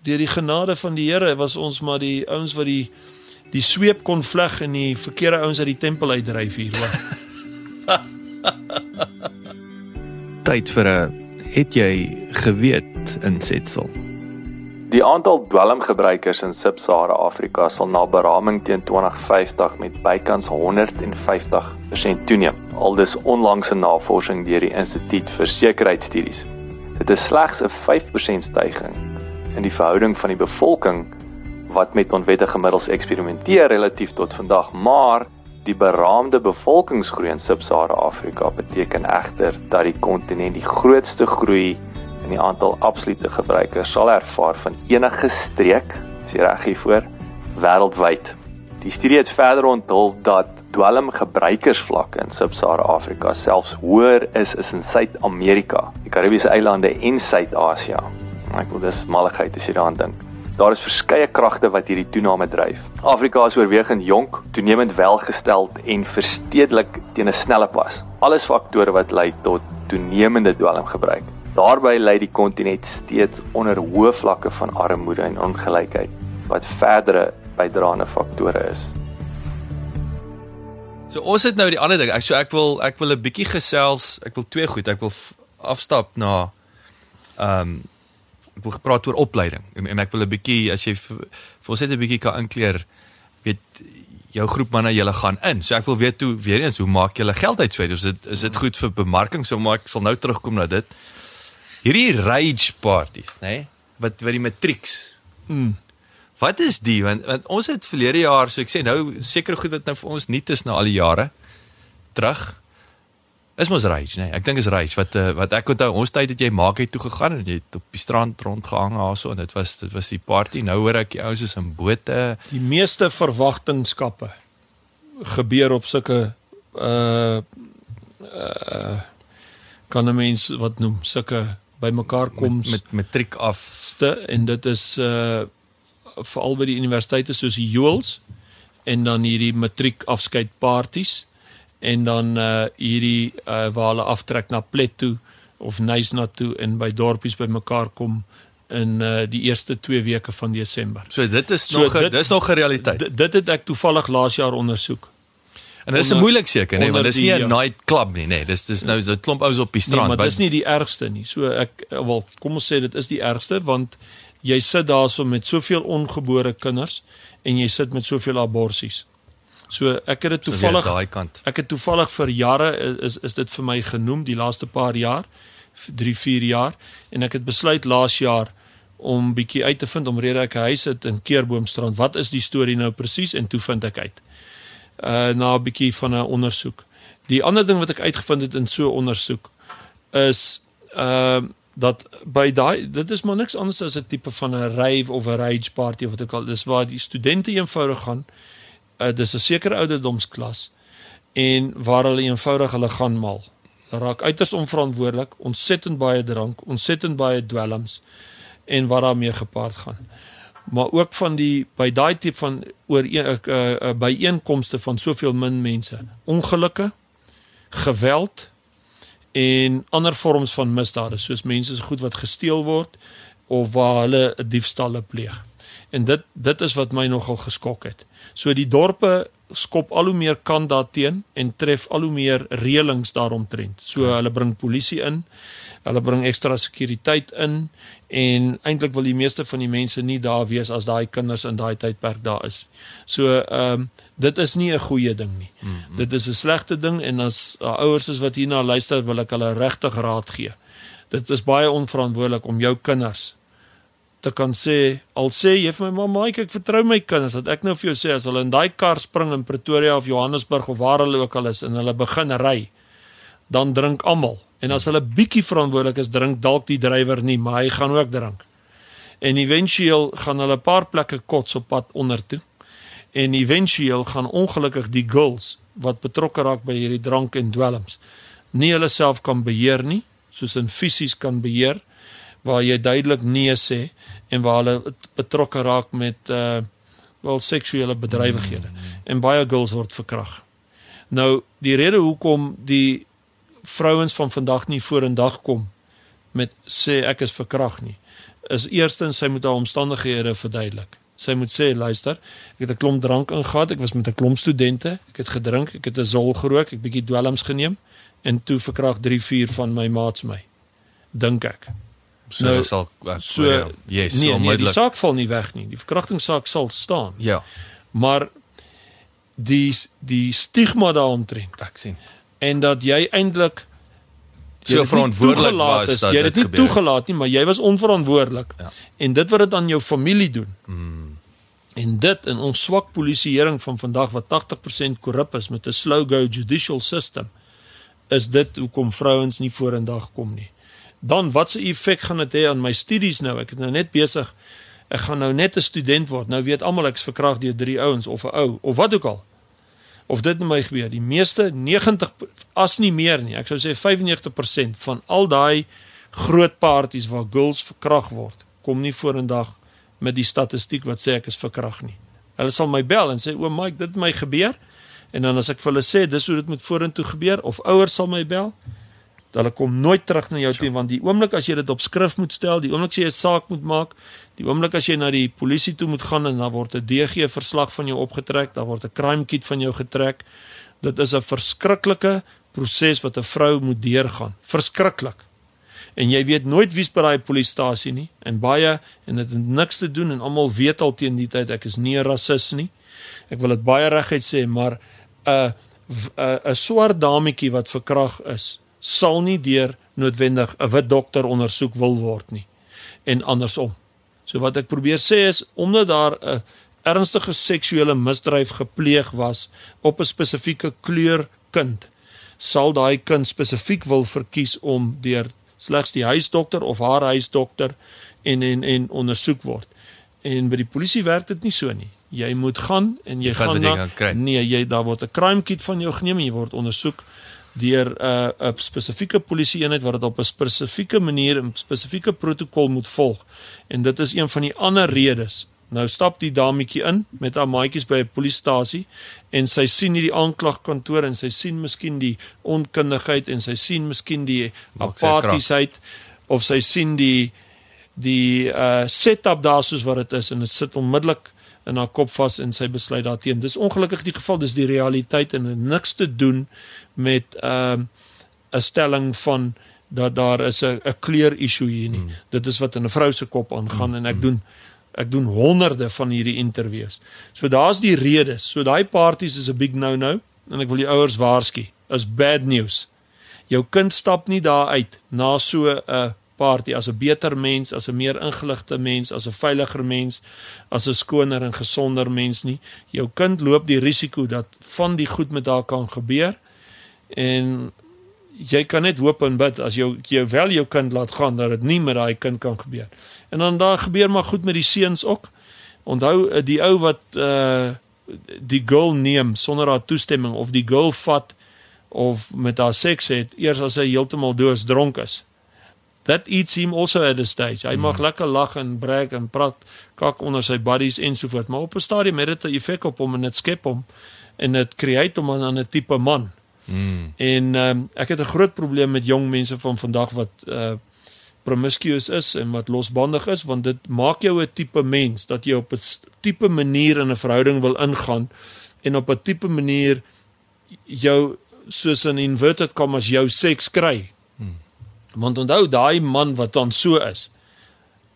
deur die genade van die Here was ons maar die ouens wat die die sweep kon vleg en die verkeerde ouens uit die tempel uitdryf hier. Tyd vir 'n het jy geweet insetsel. Die aantal dwelmgebruikers in Sub-Sahara Afrika sal na beraming teen 2050 met bykans 150% toeneem. Aldus onlangse navorsing deur die Instituut vir Sekuriteitsstudies. Dit is slegs 'n 5% styging in die verhouding van die bevolking wat met onwettige middels eksperimenteer relatief tot vandag, maar die beraamde bevolkingsgroei in Sub-Sahara Afrika beteken egter dat die kontinent die grootste groei in die aantal absolute gebruikers sal ervaar van enige streek, is jy reg hiervoor, wêreldwyd. Die studie het verder onthul dat dwelmgebruikersvlakke in Sub-Sahara Afrika selfs hoër is as in Suid-Amerika, die Karibiese eilande en Suid-Asië. Ek wil dis malligheid as jy daaraan dink. Daar is verskeie kragte wat hierdie toename dryf. Afrika is oorwegend jonk, toenemend welgesteld en verstedelik teen 'n snelle pas. Alles faktore wat lei tot toenemende dwelmgebruik. Daarbey lê die kontinent steeds onder hoë vlakke van armoede en ongelykheid wat verdere bydraende faktore is. So ons het nou die ander ding. Ek so ek wil ek wil 'n bietjie gesels. Ek wil twee goed. Ek wil afstap na ehm um, ek wil gepraat oor opleiding en, en ek wil 'n bietjie as jy vir ons net 'n bietjie kan inkleer weet jou groep manne julle gaan in. So ek wil weet hoe weer eens hoe maak julle geld uit sweet? Is dit is dit goed vir bemarking? So maar ek sal nou terugkom na dit hierdie rage parties, nê? Nee? Wat wat die matrieks. Mm. Wat is die want, want ons het verlede jaar, so ek sê nou seker goed wat nou vir ons nuut is na al die jare terug. Is mos rage, nê? Nee? Ek dink is rage wat uh, wat ek onthou ons tyd het jy maak het toe gegaan en jy het op die strand rondgehang daarso en dit was dit was die party. Nou hoor ek die ouens is in bote. Die meeste verwagtingskappe gebeur op sulke uh uh kan 'n mens wat noem sulke bymekaar kom met, met matriek af en dit is uh veral by die universiteite soos die Juels en dan hierdie matriek afskeidparties en dan uh hierdie uh waar hulle aftrek na Plet toe of Nysna toe en by dorpies bymekaar kom in uh die eerste 2 weke van Desember. So dit is nog so dit, dis nog 'n realiteit. Dit het ek toevallig laas jaar ondersoek. En dit is moeilik seker, nee, want dit is nie 'n ja. night club nie, nee. Dis dis nou so 'n klomp ouens op die strand. Nee, maar dis nie die ergste nie. So ek wel, kom ons sê dit is die ergste want jy sit daarso met soveel ongebore kinders en jy sit met soveel aborsies. So ek het dit toevallig so daai kant. Ek het toevallig vir jare is is dit vir my genoem die laaste paar jaar, 3 4 jaar en ek het besluit laas jaar om bietjie uit te vind omrede ek 'n huis het in Keerboomstrand. Wat is die storie nou presies en toe vind ek uit uh na 'n bietjie van 'n ondersoek. Die ander ding wat ek uitgevind het in so 'n ondersoek is uh dat by daai dit is maar niks anders as 'n tipe van 'n rave of 'n rage party of wat ek al dis waar die studente eenvoudig gaan. Uh dis 'n sekere ouderdomsklas en waar hulle eenvoudig hulle gaan mal. Hulle raak uiters onverantwoordelik, ontsettend baie drank, ontsettend baie dwelms en wat daarmee gepaard gaan maar ook van die by daai tipe van oor uh, uh, byeenkomste van soveel min mense. Ongelukke, geweld en ander vorms van misdade soos mense se goed wat gesteel word of waar hulle diefstalle pleeg. En dit dit is wat my nogal geskok het. So die dorpe skop al hoe meer kant daarteen en tref al hoe meer reëlings daaromtrent. So ja. hulle bring polisie in. Hulle bring ekstra sekuriteit in en eintlik wil die meeste van die mense nie daar wees as daai kinders in daai tydperk daar is. So ehm um, dit is nie 'n goeie ding nie. Mm -hmm. Dit is 'n slegte ding en as uh, ouers is wat hierna luister wil ek hulle regtig raad gee. Dit is baie onverantwoordelik om jou kinders te kan sê al sê jy vir my mamma ek vertrou my kinders dat ek nou vir jou sê as hulle in daai kar spring in Pretoria of Johannesburg of waar hulle ook al is en hulle begin ry dan drink almal En as hulle bietjie verantwoordelik is, drink dalk die drywer nie, maar hy gaan ook drink. En éventueel gaan hulle 'n paar plekke kots op pad onder toe. En éventueel gaan ongelukkig die girls wat betrokke raak by hierdie drank en dwelms nie hulle self kan beheer nie, soos in fisies kan beheer waar jy duidelik nee sê en waar hulle betrokke raak met uh wel seksuele bedrywighede mm en baie girls word verkrag. Nou die rede hoekom die vrouens van vandag nie vorendag kom met sê ek is verkrag nie is eerstens sy moet haar omstandighede verduidelik. Sy moet sê luister, ek het 'n klomp drank ingegaan, ek was met 'n klomp studente, ek het gedrink, ek het 'n zol gerook, ek bietjie dwelms geneem en toe verkrag 3 4 van my maats my. Dink ek. So nou, sal so ja, yes, nee, so nee, die saak val nie weg nie. Die verkrachtingssaak sal staan. Ja. Maar die die stigma daaromtrent. Ek sien en dat jy eintlik so verantwoordelik was is, dat jy dit nie gebeur. toegelaat nie, maar jy was onverantwoordelik. Ja. En dit wat dit aan jou familie doen. Hmm. En dit in ons swak polisieering van vandag wat 80% korrup is met 'n slow go judicial system is dit hoekom vrouens nie vorendag kom nie. Dan watse effek gaan dit hê aan my studies nou? Ek het nou net besig ek gaan nou net 'n student word. Nou weet almal ek's verkragt deur drie ouens of 'n ou of wat ook al of dit met my gebeur. Die meeste 90 as nie meer nie. Ek sou sê 95% van al daai groot parties waar girls verkrag word, kom nie vorendag met die statistiek wat sê ek is verkrag nie. Hulle sal my bel en sê o, Mike, dit het my gebeur. En dan as ek vir hulle sê dis hoe dit moet vorentoe gebeur of ouers sal my bel, Hulle kom nooit terug na jou toe want die oomblik as jy dit op skrif moet stel, die oomblik as jy 'n saak moet maak, die oomblik as jy na die polisie toe moet gaan en dan word 'n DG verslag van jou opgetrek, dan word 'n crime kit van jou getrek. Dit is 'n verskriklike proses wat 'n vrou moet deurgaan. Verskriklik en jy weet nooit wie's by daai polisiestasie nie en baie en dit het niks te doen en almal weet al teen die tyd ek is nie 'n rasis nie. Ek wil dit baie reguit sê, maar 'n 'n 'n swart dametjie wat verkrag is, sal nie deur noodwendig 'n wit dokter ondersoek wil word nie en andersom. So wat ek probeer sê is omdat daar 'n ernstige seksuele misdryf gepleeg was op 'n spesifieke kleur kind, sal daai kind spesifiek wil verkies om deur slegs die huisdokter of haar huisdokter en en en ondersoek word. En by die polisie werk dit nie so nie. Jy moet gaan en jy, jy gaan na, nee, jy daar word 'n crime kit van jou geneem en jy word ondersoek deur 'n uh, 'n spesifieke polisie eenheid wat dit op 'n spesifieke manier en spesifieke protokol moet volg. En dit is een van die ander redes Nou stap die dametjie in met haar maatjies by 'n polisiestasie en sy sien hierdie aanklagkantoor en sy sien miskien die onkundigheid en sy sien miskien die apatiesheid of sy sien die die uh setup daar soos wat dit is en dit sit onmiddellik in haar kop vas en sy besluit daarteen. Dis ongelukkig die geval, dis die realiteit en niks te doen met 'n uh, 'n stelling van dat daar is 'n 'n kleur issue hier nie. Hmm. Dit is wat in 'n vrou se kop aangaan hmm. en ek hmm. doen Ek doen honderde van hierdie interviews. So daar's die redes. So daai parties is 'n big no-no en ek wil die ouers waarsku. Is bad news. Jou kind stap nie daar uit na so 'n party as 'n beter mens, as 'n meer ingeligte mens, as 'n veiliger mens, as 'n skoner en gesonder mens nie. Jou kind loop die risiko dat van die goed met haar kan gebeur en jy kan net hoop en bid as jou jy wel jou kind laat gaan dat dit nie met daai kind kan gebeur. En dan daar gebeur maar goed met die seuns ook. Onthou eh, die ou wat uh die girl neem sonder haar toestemming of die girl vat of met haar seks het eers as hy heeltemal doos dronk is. That eats him also at a stage. Hy mm. mag lekker lag en brag en praat kak onder sy buddies en so voort, maar op 'n stadium het dit 'n effek op hom en dit skep hom en dit create hom aan 'n tipe man. Mm. En um, ek het 'n groot probleem met jong mense van vandag wat uh promiscuous is en wat losbandig is want dit maak jou 'n tipe mens dat jy op 'n tipe manier in 'n verhouding wil ingaan en op 'n tipe manier jou soos 'n inverted commas jou seks kry. Hmm. Want onthou daai man wat dan so is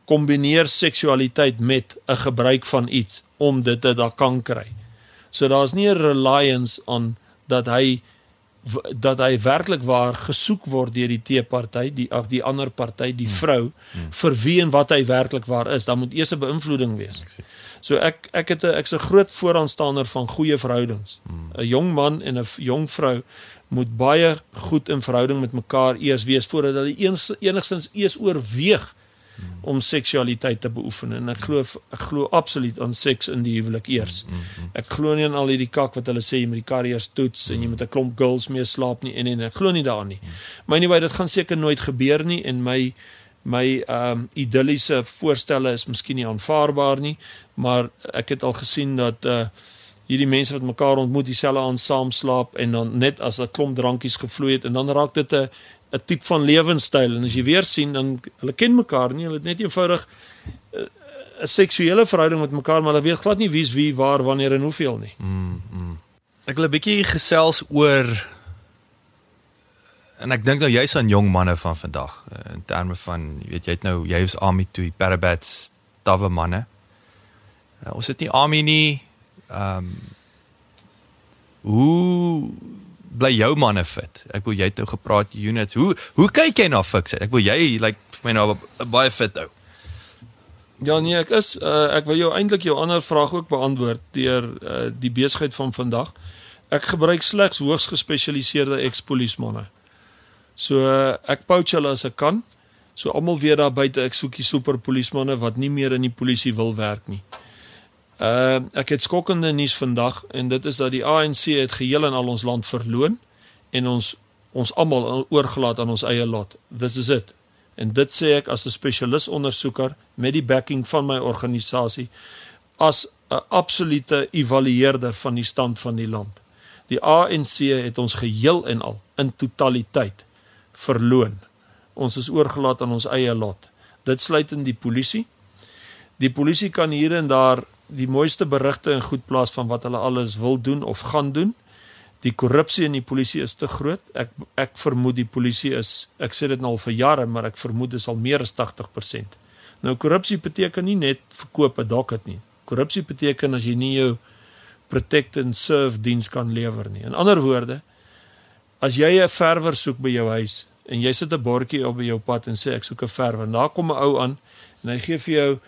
kombineer seksualiteit met 'n gebruik van iets om dit te daar kan kry. So daar's nie 'n reliance on dat hy dat hy werklik waar gesoek word deur die teeparty, die ag die ander party, die hmm. vrou hmm. vir wie en wat hy werklik waar is, dan moet eers 'n beïnvloeding wees. So ek ek het 'n ek's 'n groot vooraanstander van goeie verhoudings. 'n hmm. Jong man en 'n jong vrou moet baie goed in verhouding met mekaar eers wees voordat hulle eens enigstens eers oorweeg om seksualiteit te beoefen en ek glo ek glo absoluut aan seks in die huwelik eers. Mm, mm, mm. Ek glo nie aan al hierdie kak wat hulle sê jy moet die karriers toets en jy moet 'n klomp girls mee slaap nie en en ek glo nie daarin nie. Maar anyway, dit gaan seker nooit gebeur nie en my my ehm um, idilliese voorstelle is miskien nie aanvaarbaar nie, maar ek het al gesien dat uh hierdie mense wat mekaar ontmoet dieselfde aan saam slaap en dan net as 'n klomp drankies gevloei het en dan raak dit 'n 'n tipe van lewenstyl en as jy weer sien dan hulle ken mekaar nie, hulle het net eenvoudig eh, 'n seksuele verhouding met mekaar, maar hulle weet glad nie wie's wie, waar, wanneer en hoeveel nie. Mm. mm. Ek wil 'n bietjie gesels oor en ek dink nou jy's aan jong manne van vandag eh, in terme van jy weet jy het nou jy is army toe, parabats, dawwe manne. Uh, ons het nie army nie. Ehm um, hoe bly jou manne fit. Ek wil jy het nou gepraat units. Hoe hoe kyk jy na fiks? Ek wil jy lyk like, vir my nou baie fit ou. Ja nee, ek is uh, ek wil jou eintlik jou ander vraag ook beantwoord deur uh, die besigheid van vandag. Ek gebruik slegs hoogs gespesialiseerde ex-polismanne. So uh, ek poach hulle as ek kan. So almal weet daar buite ek soek die super polismanne wat nie meer in die polisie wil werk nie. Ek het skokkende nuus vandag en dit is dat die ANC het geheel en al ons land verloon en ons ons almal oorgelaat aan ons eie lot. This is it. En dit sê ek as 'n spesialis ondersoeker met die backing van my organisasie as 'n absolute evalueerder van die stand van die land. Die ANC het ons geheel en al in totaliteit verloon. Ons is oorgelaat aan ons eie lot. Dit sluit in die polisie. Die polisie kan hier en daar die mooiste berigte en goed plaas van wat hulle alles wil doen of gaan doen. Die korrupsie in die polisie is te groot. Ek ek vermoed die polisie is ek sê dit nou al vir jare, maar ek vermoed dit sal meer as 80%. Nou korrupsie beteken nie net verkoop 'n docket nie. Korrupsie beteken as jy nie jou protect and serve diens kan lewer nie. In ander woorde, as jy 'n verwer soek by jou huis en jy sit 'n bordjie op by jou pad en sê ek soek 'n verwer, daar kom 'n ou aan en hy gee vir jou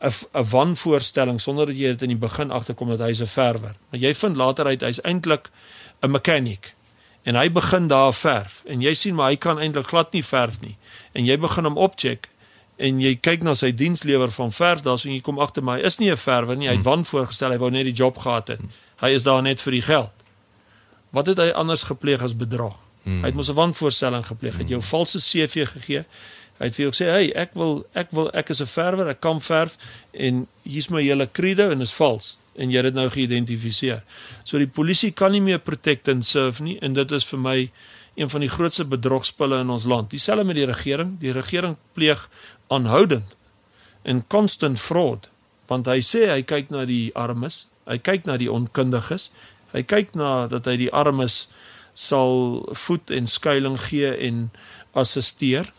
'n 'n wanvoorstelling sonder dat jy dit in die begin agterkom dat hy's 'n verwer. Maar jy vind later uit hy's eintlik 'n mechanic. En hy begin daar verf en jy sien maar hy kan eintlik glad nie verf nie. En jy begin hom opcheck en jy kyk na sy dienslewer van verf daar so en jy kom agter my is nie 'n verwer nie hy het hmm. wan voorgestel hy wou net die job gehad het hy is daar net vir die geld wat het hy anders gepleeg as bedrog hmm. hy het mos 'n wanvoorstelling gepleeg hmm. het jou valse CV gegee hy het vir jou gesê hey ek wil ek wil ek is 'n verwer ek kan verf en hier's my hele credo en is vals en jy het dit nou geïdentifiseer so die polisie kan nie meer protect and serve nie en dit is vir my een van die grootste bedrogspulle in ons land. Dieselfde met die regering. Die regering pleeg aanhoudend en constant fraud want hy sê hy kyk na die armes, hy kyk na die onkundiges, hy kyk na dat hy die armes sal voed en skuilings gee en assisteer.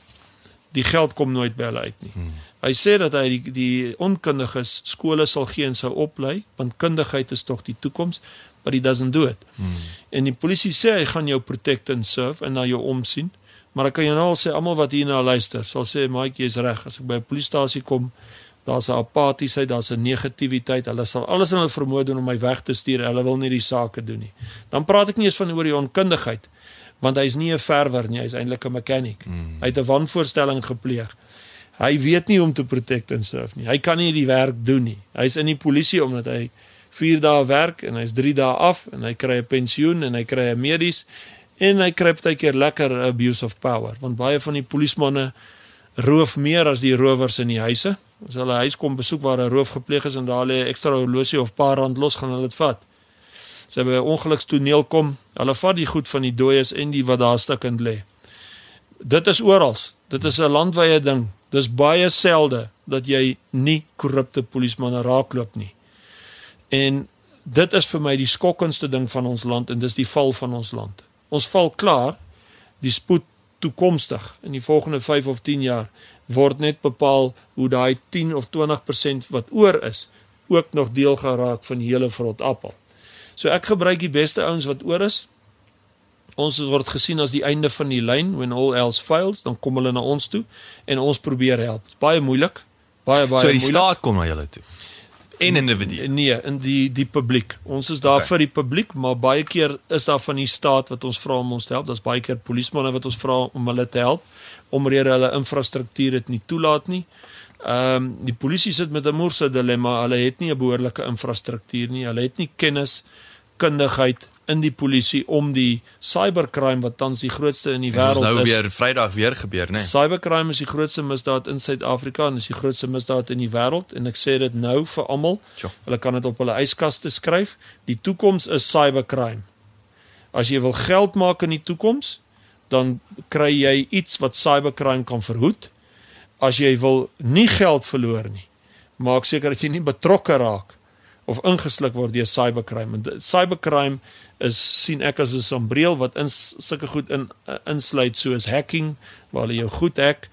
Die geld kom nooit by hulle uit nie. Hmm. Hy sê dat hy die die onkundiges skole sal gee en sou oplei want kundigheid is tog die toekoms, but he doesn't do it. Hmm. En die polisie sê hy gaan jou protect and serve en na jou omsien. Maar ek kan jou nou al sê almal wat hier na luister, sal sê Maatjie is reg. As ek by 'n polisiestasie kom, daar's 'n apatiesheid, daar's 'n negativiteit. Hulle sal alles in hulle vermoë doen om my weg te stuur. Hulle wil nie die sake doen nie. Dan praat ek nie eens van oor die onkundigheid, want hy's nie 'n verwer nie, hy's eintlik 'n mechanic. Mm. Hy het 'n wanvoorstelling gepleeg. Hy weet nie om te protect en serve nie. Hy kan nie die werk doen nie. Hy's in die polisie omdat hy 4 dae werk en hy's 3 dae af en hy kry 'n pensioen en hy kry 'n medies en hy kry baie keer lekker abuse of power want baie van die polismanne roof meer as die rowers in die huise as hulle huis kom besoek waar 'n roof gepleeg is en daar lê ekstra horlosie of paar rand los gaan hulle dit vat as hy by 'n ongelukstoneel kom. Hulle vat die goed van die dooies en die wat daar stukkend lê. Dit is oral. Dit is 'n landwyse ding. Dis baie selde dat jy nie korrupte polismanne raakloop nie. En dit is vir my die skokkendste ding van ons land en dis die val van ons land. Ons val klaar. Die spoed toekomstig in die volgende 5 of 10 jaar word net bepaal hoe daai 10 of 20% wat oor is ook nog deel geraak van die hele vrot appel. So ek gebruik die beste ouens wat oor is. Ons word gesien as die einde van die lyn when all else fails, dan kom hulle na ons toe en ons probeer help. Baie moeilik. Baie baie moeilik. So die moeilik. staat kom na julle toe en individue. Nee, in die die publiek. Ons is daar okay. vir die publiek, maar baie keer is daar van die staat wat ons vra om ons te help. Daar's baie keer polismanne wat ons vra om hulle te help omrede hulle infrastruktuur dit nie toelaat nie. Ehm um, die polisie sit met 'n moerse dilemma. Hulle het nie 'n behoorlike infrastruktuur nie. Hulle het nie kennis, kundigheid in die polisie om die cybercrime wat tans die grootste in die wêreld is. Dit nou weer Vrydag weer gebeur, né? Nee. Cybercrime is die grootste misdaad in Suid-Afrika en is die grootste misdaad in die wêreld en ek sê dit nou vir almal. Hulle kan dit op hulle yskaste skryf. Die toekoms is cybercrime. As jy wil geld maak in die toekoms, dan kry jy iets wat cybercrime kan verhoed. As jy wil nie geld verloor nie, maak seker dat jy nie betrokke raak of ingesluk word deur cybercrime. En cybercrime is sien ek as 'n sambreel wat in sulke goed in uh, insluit soos hacking waar jy jou goed hack,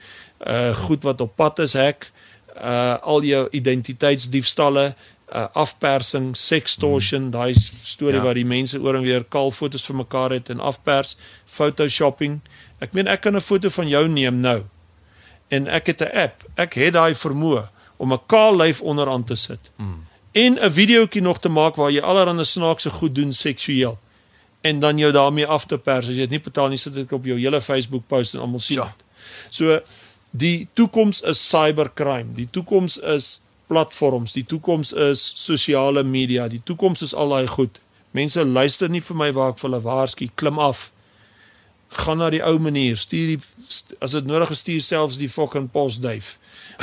uh goed wat op pad is hack, uh al jou identiteitsdiefstalle, uh afpersing, sextortion, hmm. daai storie ja. waar die mense oor en weer kaal fotos vir mekaar het en afpers, photoshopping. Ek meen ek kan 'n foto van jou neem nou. En ek het 'n app. Ek het daai vermoë om 'n kaal lyf onderaan te sit. Hmm en 'n videoetjie nog te maak waar jy allerlei snaakse goed doen seksueel en dan jou daarmee af te pers as jy dit nie betaal nie sit dit op jou hele Facebook post en almal sien dit. So die toekoms is cybercrime. Die toekoms is platforms, die toekoms is sosiale media, die toekoms is al daai goed. Mense luister nie vir my waar ek vir hulle waarsku, klim af. Gaan na die ou manier, stuur die as dit nodig is stuur selfs die fucking posduif.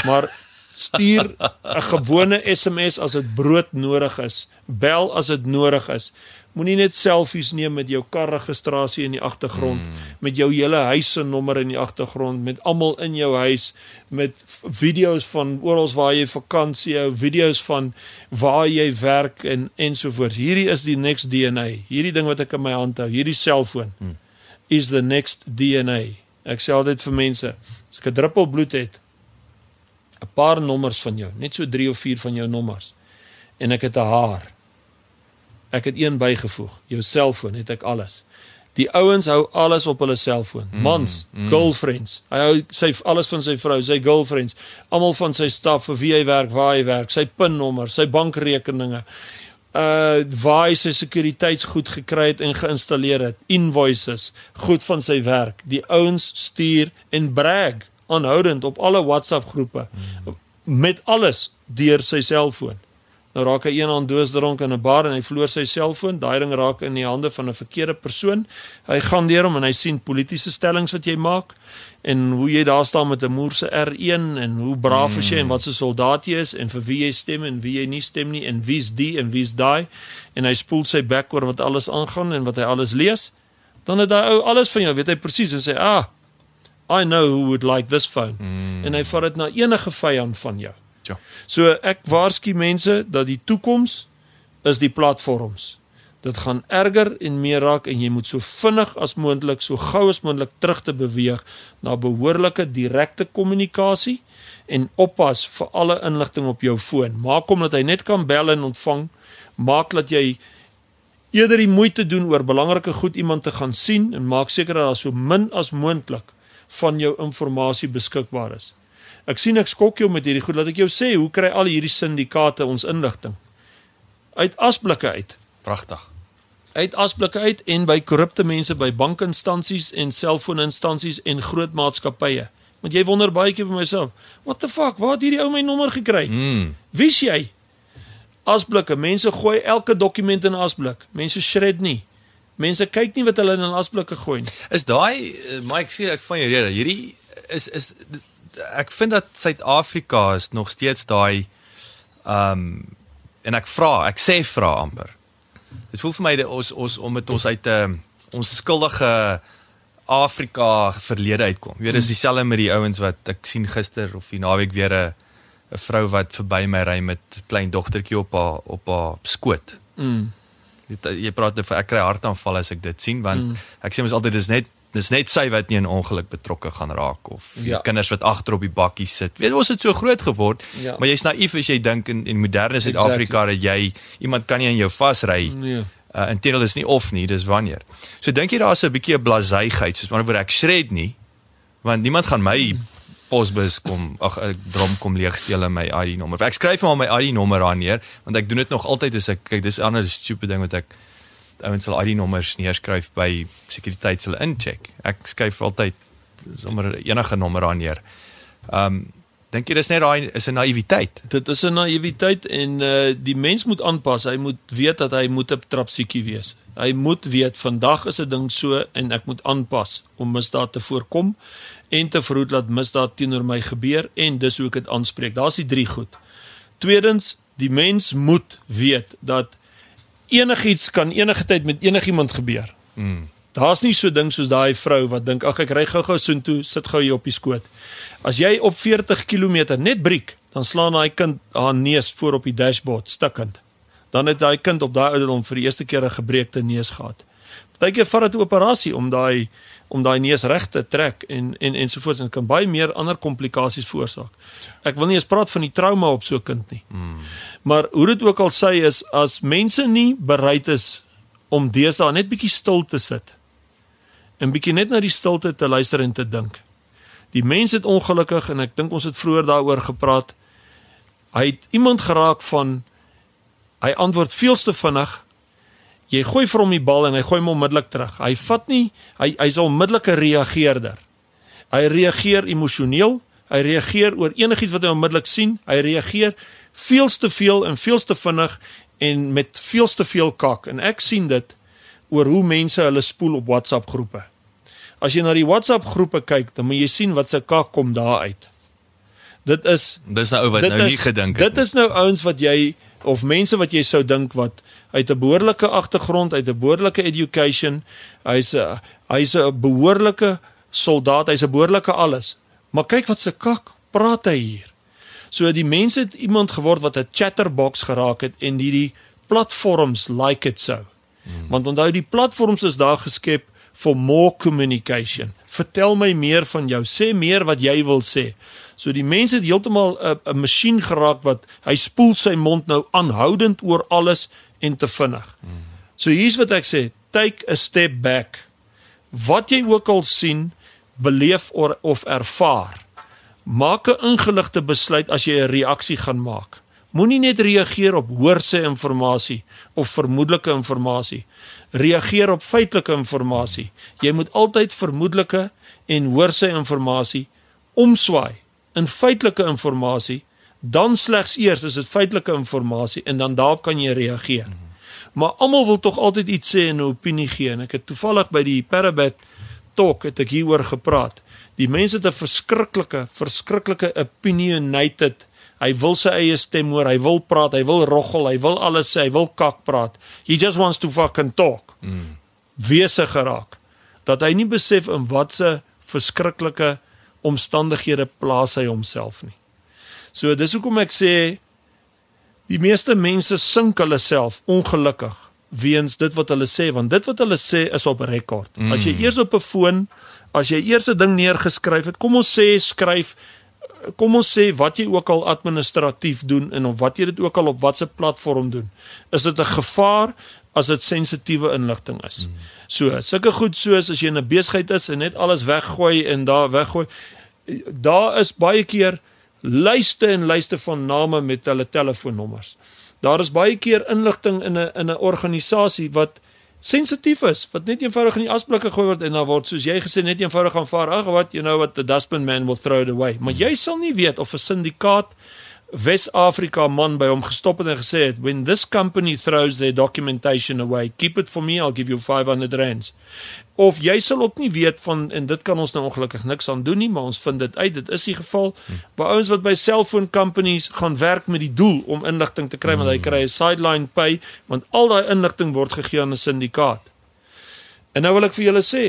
Maar Stuur 'n gewone SMS as dit brood nodig is. Bel as dit nodig is. Moenie net selfies neem met jou karregistrasie in die agtergrond, mm. met jou hele huis se nommer in die agtergrond, met almal in jou huis, met video's van oral waar jy vakansie hou, video's van waar jy werk en ensovoorts. Hierdie is die next DNA. Hierdie ding wat ek in my hand hou, hierdie selfoon mm. is the next DNA. Ek sê altyd vir mense, as ek 'n druppel bloed het, 'n paar nommers van jou, net so 3 of 4 van jou nommers en ek het 'n haar. Ek het een bygevoeg. Jou selfoon het ek alles. Die ouens hou alles op hulle selfoon. Mm, Mans, mm, mm. girlfriends. Hy hou sy alles van sy vrou, sy girlfriends, almal van sy staf vir wie hy werk, waar hy werk, sy PIN-nommer, sy bankrekeninge. Uh waar hy sy sekuriteitsgoed gekry het en geïnstalleer het, invoices, goed van sy werk. Die ouens stuur en brag aanhoudend op alle WhatsApp groepe met alles deur sy selfoon. Nou raak hy een aan doosdronk in 'n bar en hy verloor sy selfoon. Daai ding raak in die hande van 'n verkeerde persoon. Hy gaan deur hom en hy sien politieke stellings wat jy maak en hoe jy daar staan met 'n moerse R1 en hoe braaf is jy en wat se soldaat jy is en vir wie jy stem en wie jy nie stem nie en wie's die en wie's daai en hy spoel sy bek oor wat alles aangaan en wat hy alles lees. Dan het hy ou alles van jou, weet hy presies en sê, "Ah, I know who would like this phone. Mm. En hy vat dit na enige vyand van jou. Ja. So ek waarsku mense dat die toekoms is die platforms. Dit gaan erger en meer raak en jy moet so vinnig as moontlik, so gou as moontlik terug te beweeg na behoorlike direkte kommunikasie en oppas vir alle inligting op jou foon. Maak hom dat hy net kan bel en ontvang. Maak dat jy eerder die moeite doen oor belangrike goed iemand te gaan sien en maak seker dat daar so min as moontlik van jou inligting beskikbaar is. Ek sien ek skok jou met hierdie goed. Laat ek jou sê, hoe kry al hierdie syndikaate ons inligting? Uit asblikke uit. Pragtig. Uit asblikke uit en by korrupte mense by bankinstansies en selfooninstansies en groot maatskappye. Want jy wonder baie keer by myself, what the fuck, waar het hierdie ou my nommer gekry? Mm. Wie's jy? Asblikke, mense gooi elke dokument in asblik. Mense shred nie. Mense kyk nie wat hulle in 'n asblikke gooi nie. Is daai uh, Mike sê ek van jou rede. Hierdie is is ek vind dat Suid-Afrika is nog steeds daai ehm um, en ek vra, ek sê vra amper. Dit voel vir my dat ons ons om met ons uit 'n uh, ons skuldige Afrika verlede uitkom. Jy weet dis dieselfde met die ouens wat ek sien gister of die naweek weer 'n 'n vrou wat verby my ry met klein dogtertjie op haar op haar skoot. Mm jy praat oor ek kry hartaanval as ek dit sien want mm. ek sê mos altyd dis net dis net sy wat nie in ongeluk betrokke gaan raak of ja. kinders wat agter op die bakkie sit. Weet ons het so groot geword, ja. maar jy's naïef as jy dink in in moderne Suid-Afrika exactly. dat jy iemand kan nie aan jou vasry. Nee. Uh intedeel is nie of nie, dis wanneer. So dink jy daar's 'n bietjie 'n blaseigheid, soos wanneer ek shred nie, want niemand gaan my mm posbus kom ag 'n drom kom leeg steel in my ID nommer. Ek skryf maar my ID nommer aan neer want ek doen dit nog altyd as ek kyk dis 'n ander stupid ding wat ek ouens sal ID nommers neerskryf by sekuriteit hulle incheck. Ek skryf altyd sommer enige nommer aan neer. Um dink jy dis net daai is 'n naïwiteit? Dit is 'n naïwiteit en uh die mens moet aanpas. Hy moet weet dat hy moet 'n trapsiekie wees. Hy moet weet vandag is 'n ding so en ek moet aanpas om misdaad te voorkom en te verhoed dat misdaad teenoor my gebeur en dis hoe ek dit aanspreek. Daar's die drie goed. Tweedens, die mens moet weet dat enigiets kan enige tyd met enigiemand gebeur. Mm. Daar's nie so ding soos daai vrou wat dink ag ek ry gou-gou soontoe, sit gou hier op die skoot. As jy op 40 km net briek, dan slaan daai kind haar neus voor op die dashboard stukkend. Dan het daai kind op daai ouderdom vir die eerste keer 'n gebreekte neus gehad. Partykeer vat dit 'n operasie om daai om daai neus reg te trek en en ensovoorts en kan baie meer ander komplikasies veroorsaak. Ek wil nie eens praat van die trauma op so 'n kind nie. Hmm. Maar hoe dit ook al sê is as mense nie bereid is om deesdae net bietjie stil te sit en bietjie net na die stilte te luister en te dink. Die mens het ongelukkig en ek dink ons het vroeër daaroor gepraat. Hy het iemand geraak van hy antwoord veelste vinnig jy gooi vir hom die bal en hy gooi hom onmiddellik terug. Hy vat nie hy hy's 'n onmiddellike reageerder. Hy reageer emosioneel, hy reageer oor enigiets wat hy onmiddellik sien, hy reageer veels te veel en veels te vinnig en met veels te veel kak en ek sien dit oor hoe mense hulle spoel op WhatsApp groepe. As jy na die WhatsApp groepe kyk, dan moet jy sien wat se kak kom daar uit. Dit is Dis nou ou wat nou nie gedink het. Dit is nou ouens wat jy of mense wat jy sou dink wat uit 'n behoorlike agtergrond, uit 'n behoorlike education, hy's 'n hy's 'n behoorlike soldaat, hy's 'n behoorlike alles. Maar kyk wat se kak praat hy hier. So die mense het iemand geword wat 'n chatterbox geraak het en hierdie platforms like it so. Hmm. Want onthou die platforms is daar geskep for more communication. Vertel my meer van jou, sê meer wat jy wil sê. So die mense het heeltemal 'n 'n masjien geraak wat hy spoel sy mond nou aanhoudend oor alles en te vinnig. So hier's wat ek sê, take a step back. Wat jy ook al sien, beleef of, of ervaar, maak 'n ingeligte besluit as jy 'n reaksie gaan maak. Moenie net reageer op hoorse inligting of vermoedelike inligting. Reageer op feitelike inligting. Jy moet altyd vermoedelike en hoorse inligting omswaai in feitelike inligting, dan slegs eers is dit feitelike inligting en dan daarop kan jy reageer. Maar almal wil tog altyd iets sê en 'n opinie gee en ek het toevallig by die Parabet talk het ek hieroor gepraat. Die mense het 'n verskriklike, verskriklike opinionated Hy wil sy eie stem hoor, hy wil praat, hy wil roggel, hy wil alles sê, hy wil kak praat. He just wants to fucking talk. Mm. Wese geraak dat hy nie besef in watse verskriklike omstandighede plaas hy homself nie. So dis hoekom ek sê die meeste mense sink hulle self ongelukkig weens dit wat hulle sê want dit wat hulle sê is op rekord. Mm. As jy mm. eers op 'n foon, as jy eers 'n ding neergeskryf het, kom ons sê skryf kom ons sê wat jy ook al administratief doen en of wat jy dit ook al op watter platform doen, is dit 'n gevaar as dit sensitiewe inligting is. Mm. So, sulke goed soos as jy in 'n besigheid is en net alles weggooi en daar weggooi, daar is baie keer lyste en lyste van name met hulle telefoonnommers. Daar is baie keer inligting in 'n in 'n organisasie wat sensitief is wat net eenvoudig in die asblikke gooi word en dan word soos jy gesê net eenvoudig aanvaar ag wat you know what the dustbin man will throw it away. Maar jy sal nie weet of 'n syndikaat Wes-Afrika man by hom gestop het en gesê het when this company throws their documentation away keep it for me I'll give you 500 rands of jy sal ook nie weet van en dit kan ons nou ongelukkig niks aan doen nie maar ons vind dit uit dit is die geval hmm. by ouens wat by selfoon companies gaan werk met die doel om inligting te kry hmm. want hy hmm. kry 'n sideline pay want al daai inligting word gegee aan 'n syndikaat en nou wil ek vir julle sê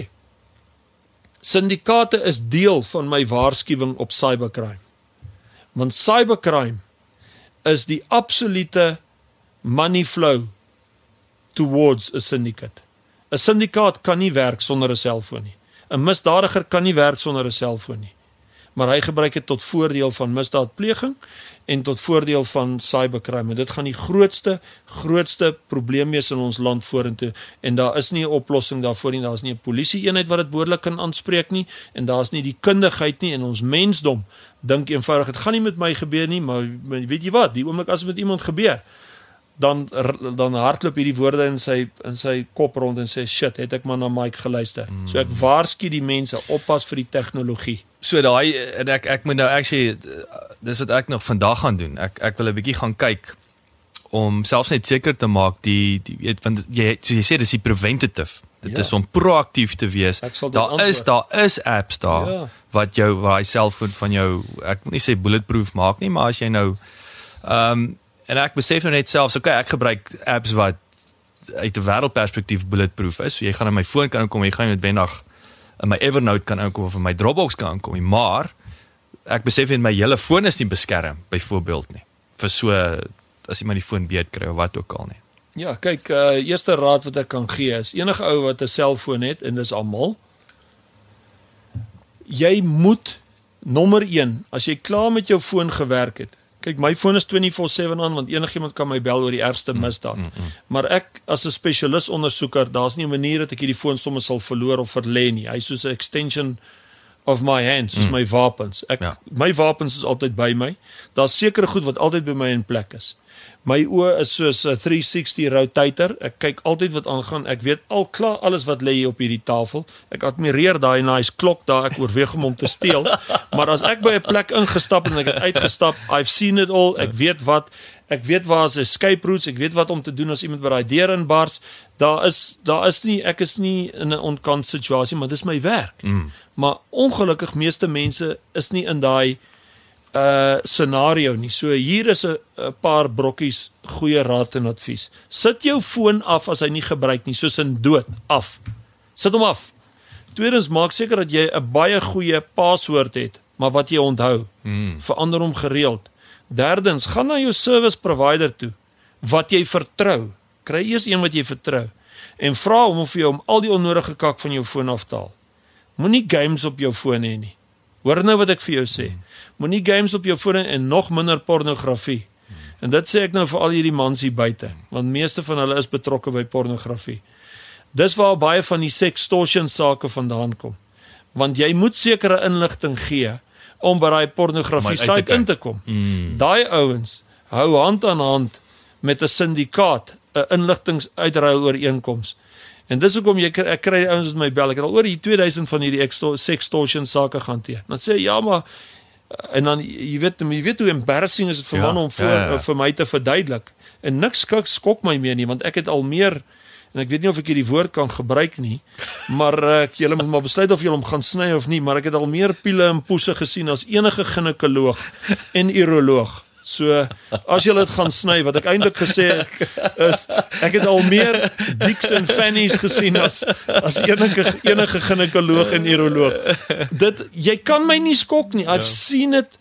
syndikaate is deel van my waarskuwing op cybercrime Want cybercrime is die absolute money flow towards a syndicate. 'n Syndikaat kan nie werk sonder 'n selfoon nie. 'n Misdadiger kan nie werk sonder 'n selfoon nie. Maar hy gebruik dit tot voordeel van misdaadpleging en tot voordeel van cybercrime. En dit gaan die grootste grootste probleem wees in ons land vorentoe en daar is nie 'n oplossing daarvoor nie. Daar is nie 'n polisie eenheid wat dit behoorlik kan aanspreek nie en daar is nie die kundigheid nie in ons mensdom dink eenvoudig dit gaan nie met my gebeur nie, maar weet jy wat, die oomblik as dit met iemand gebeur, dan dan hardloop hierdie woorde in sy in sy kop rond en sê shit, het ek maar na Mike geluister. Mm. So ek waarsku die mense oppas vir die tegnologie. So daai en ek ek moet nou actually dis wat ek nog vandag gaan doen. Ek ek wil 'n bietjie gaan kyk om selfs net seker te maak die die weet want jy soos jy sê dis die preventative Dit ja. is om proaktief te wees. Daar antwoord. is daar is apps daar ja. wat jou hy selfoon van jou ek wil nie sê bulletproof maak nie, maar as jy nou ehm um, en ek besef nou net selfs, okay, ek gebruik apps wat uit 'n wêreldperspektief bulletproof is. So jy gaan in my foon kan kom, jy gaan met Bendag in my Evernote kan inkom of in my Dropbox kan kom, maar ek besef net my hele foon is nie beskerm byvoorbeeld nie. Vir so as jy my die foon beet kry of wat ook al nie. Ja, kyk, uh eerste raad wat ek kan gee is enige ou wat 'n selfoon het en dis almal jy moet nommer 1 as jy klaar met jou foon gewerk het. Kyk, my foon is 24/7 aan want enigiemand kan my bel oor die ergste misdaad. Mm, mm, mm. Maar ek as 'n spesialis ondersoeker, daar's nie 'n manier dat ek hierdie foon sommer sal verloor of verlê nie. Hy's soos 'n extension of my hands, soos mm. my wapens. Ek ja. my wapens is altyd by my. Daar's sekere goed wat altyd by my in plek is. My oë is soos 'n 360 rotator. Ek kyk altyd wat aangaan. Ek weet al klaar alles wat lê hier op hierdie tafel. Ek admireer daai nice klok daar. Ek oorweeg om hom te steel. maar as ek by 'n plek ingestap en ek het uitgestap, I've seen it all. Ek weet wat ek weet waar is escape routes. Ek weet wat om te doen as iemand by daai deur inbars. Daar is daar is nie ek is nie in 'n onkant situasie, maar dis my werk. Mm. Maar ongelukkig meeste mense is nie in daai uh scenario nie. So hier is 'n paar brokkies goeie raad en advies. Sit jou foon af as hy nie gebruik nie, soos in dood af. Sit hom af. Tweedens maak seker dat jy 'n baie goeie paswoord het, maar wat jy onthou. Mm. Verander hom gereeld. Derdens, gaan na jou service provider toe wat jy vertrou. Kry eers een wat jy vertrou en vra hom of vir jou om al die onnodige kak van jou foon af te haal. Moenie games op jou foon hê nie. Hoor nou wat ek vir jou sê. Moenie games op jou foon en nog minder pornografie. En dit sê ek nou vir al hierdie mans hier buite, want meeste van hulle is betrokke by pornografie. Dis waar baie van die sextortion sake vandaan kom. Want jy moet sekere inligting gee om by daai pornografie site in te kom. Mm. Daai ouens hou hand aan hand met 'n syndikaat, 'n inligtingsuitruil ooreenkoms. En dis hoekom jy ek kry die ouens wat my bel. Ek het al oor hier 2000 van hierdie extor- sextortion sake gehanteer. Dan sê ja, maar eh, en dan jy weet jy weet hoe embarrassing is dit vir Ja, manne om voor ja, ja. vir my te verduidelik. En niks skok skok my meer nie want ek het al meer en ek weet nie of ek hierdie woord kan gebruik nie, maar uh, julle moet maar besluit of julle hom gaan sny of nie, maar ek het al meer piele en poese gesien as enige ginekoloog en uroloog. So as jy dit gaan sny wat ek eintlik gesê het is ek het al meer dicks en fannies gesien as as enige enige ginekoloog en uroloog. Dit jy kan my nie skok nie. I've ja. seen it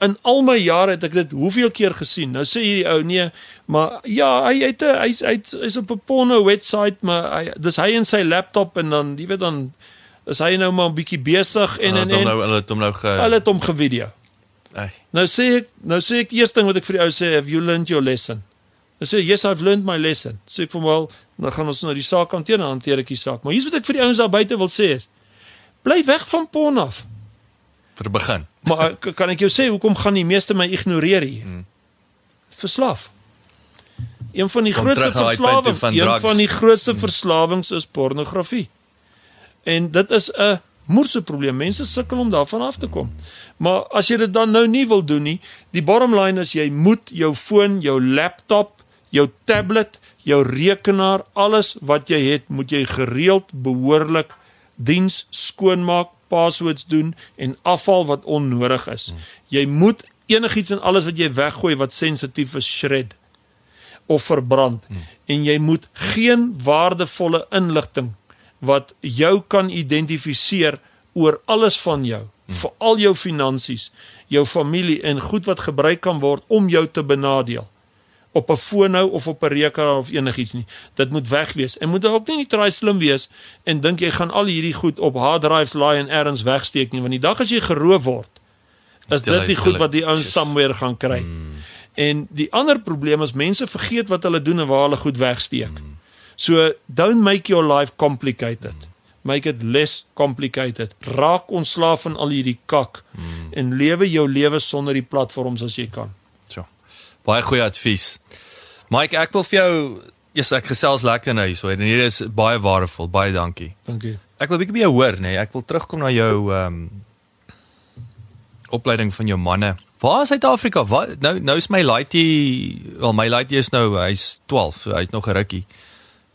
in al my jare het ek dit hoeveel keer gesien. Nou sê hierdie ou nee, maar ja, hy het hy's hy's hy's op 'n porno website, maar hy dis hy in sy laptop en dan jy weet dan is hy nou maar 'n bietjie besig en Hulle en het hom en nou hulle het hom nou ge hulle het hom gevideo. Ai. Nou sê ek nou sê ek eers ding wat ek vir die ou sê, have you learned your lesson? Hy sê yes, I've learned my lesson. Sê ek vir hom wel, dan gaan ons nou die saak hanteer, dan hanteer ek die saak. Maar hier's wat ek vir die ouens daar buite wil sê is bly weg van porn af. vir begin. Maar k- kan ek jou sê hoekom gaan die meeste my ignoreer hier? Hmm. Verslaaf. Een van die Kom grootste verslawings, van een drugs. van die grootste verslawings is pornografie. En dit is 'n moerse probleem. Mense sukkel om daarvan af te kom. Maar as jy dit dan nou nie wil doen nie, die bottom line is jy moet jou foon, jou laptop, jou tablet, jou rekenaar, alles wat jy het, moet jy gereeld behoorlik diens skoonmaak, passwords doen en afval wat onnodig is. Jy moet enigiets en alles wat jy weggooi wat sensitief is shred of verbrand en jy moet geen waardevolle inligting wat jou kan identifiseer oor alles van jou, veral jou finansies, jou familie en goed wat gebruik kan word om jou te benadeel op 'n foon nou of op 'n rekenaar of enigiets nie. Dit moet weg wees. En moet ook nie net try slim wees en dink jy gaan al hierdie goed op hard drives laai en ergens wegsteek nie, want die dag as jy geroof word, is Stil dit die goed wat die ouens Yes. somewhere gaan kry. Mm. En die ander probleem is mense vergeet wat hulle doen en waar hulle goed wegsteek. Mm. So don't make your life complicated. Mm. Make it less complicated. Raak ontslaaf van al hierdie kak mm. en lewe jou lewe sonder die platforms as jy kan. So. Baie goeie advies. Mike, ek wil vir jou Yes, ek gesels lekker nou hierso en hier is baie waardevol. Baie dankie. Dankie. Ek wil 'n bietjie by jou hoor, nê. Nee. Ek wil terugkom na jou ehm um, opleiding van jou manne. Waar is Suid-Afrika? Wat nou nou is my laaitie, wel my laaitie is nou hy's 12, so hy's nog 'n rukkie.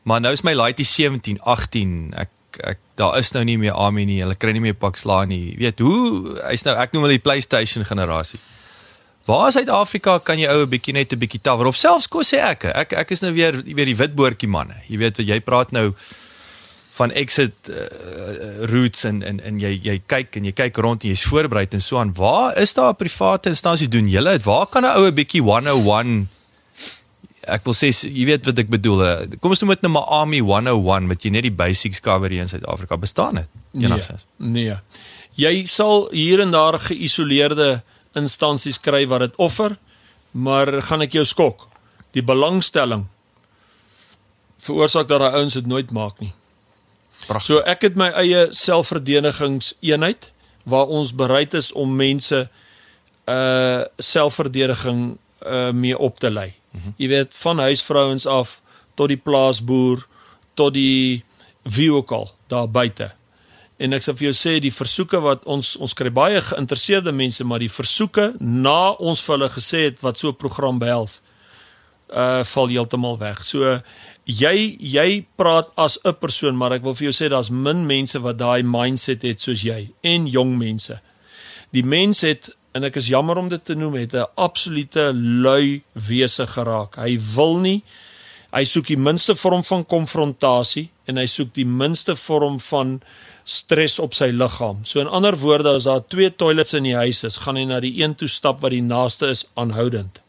Maar nou is my laaitie 17, 18. Ek ek daar is nou nie meer Ami nie. Hulle kry nie meer pak slaan nie. Jy weet hoe hy's nou ek noem hulle die PlayStation generasie. Waar in Suid-Afrika kan jy ou 'n bietjie net 'n bietjie tawer of selfs kos sê ek. Ek ek is nou weer jy weet die witboortjie manne. Jy weet wat jy praat nou van exit uh, routes en en en jy jy kyk en jy kyk rond en jy's voorberei en so aan. Waar is daar 'n private instansie doen julle dit? Waar kan 'n ou 'n bietjie 101 Ek wil sê jy weet wat ek bedoel. eh, Kom ons noem dit nou maar Army 101 wat jy net die basics cover hier in Suid-Afrika bestaan het. Enigstens. Nee. nee. Jy sal hier en daar geïsoleerde instansies kry wat dit offer, maar gaan ek jou skok. Die belangstelling veroorsaak dat daai ouens dit nooit maak nie. Pragtig. So ek het my eie selfverdedigingseenheid waar ons bereid is om mense uh selfverdediging uh mee op te lei. Mm -hmm. Jy weet van huisvrouens af tot die plaasboer tot die wie ook al daar buite. En ek sal vir jou sê die versoeke wat ons ons kry baie geïnteresseerde mense maar die versoeke na ons vir hulle gesê het wat so 'n program behels uh val heeltemal weg. So jy jy praat as 'n persoon, maar ek wil vir jou sê daar's min mense wat daai mindset het soos jy en jong mense. Die mens het en ek is jammer om dit te noem het 'n absolute lui wese geraak. Hy wil nie hy soek die minste vorm van konfrontasie en hy soek die minste vorm van stres op sy liggaam. So in ander woorde as daar twee toilets in die huis is, gaan hy na die een toe stap wat die naaste is aanhoudend.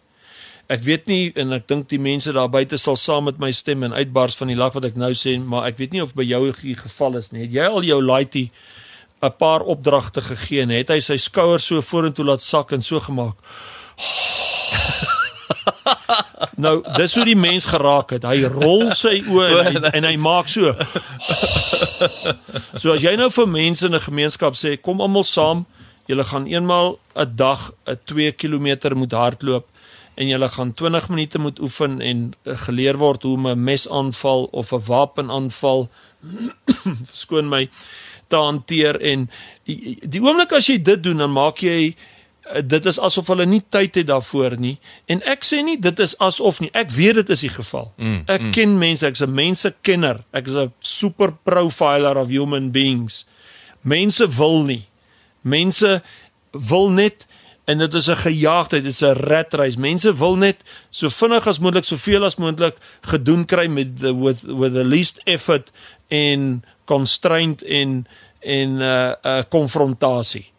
Ek weet nie en ek dink die mense daar buite sal saam met my stem en uitbars van die lag wat ek nou sê, maar ek weet nie of by jou die geval is nie. Het jy al jou laaitie 'n paar opdragte gegee en het hy sy skouers so vorentoe laat sak en so gemaak. nou, dis hoe die mens geraak het. Hy rol sy oë en, en hy maak so. so as jy nou vir mense in 'n gemeenskap sê, kom almal saam, julle gaan eenmal 'n dag 'n 2 km moet hardloop en julle gaan 20 minute moet oefen en geleer word hoe om 'n mes aanval of 'n wapen aanval skoon my te hanteer en die oomblik as jy dit doen dan maak jy Eh, dit is asof hulle nie tyd het daarvoor nie. En ek sê nie dit is asof nie. Ek weet dit is die geval. Mm, ek mm. ken mense ek's 'n mensekenner. Ek is 'n super profiler of human beings. Mense wil nie. Mense wil net en dit is 'n gejaagdheid dit is 'n rat race. Mense wil net so vinnig as moontlik soveel as moontlik gedoen kry met the, with with the least effort en constraint en en 'n uh, uh, konfrontasie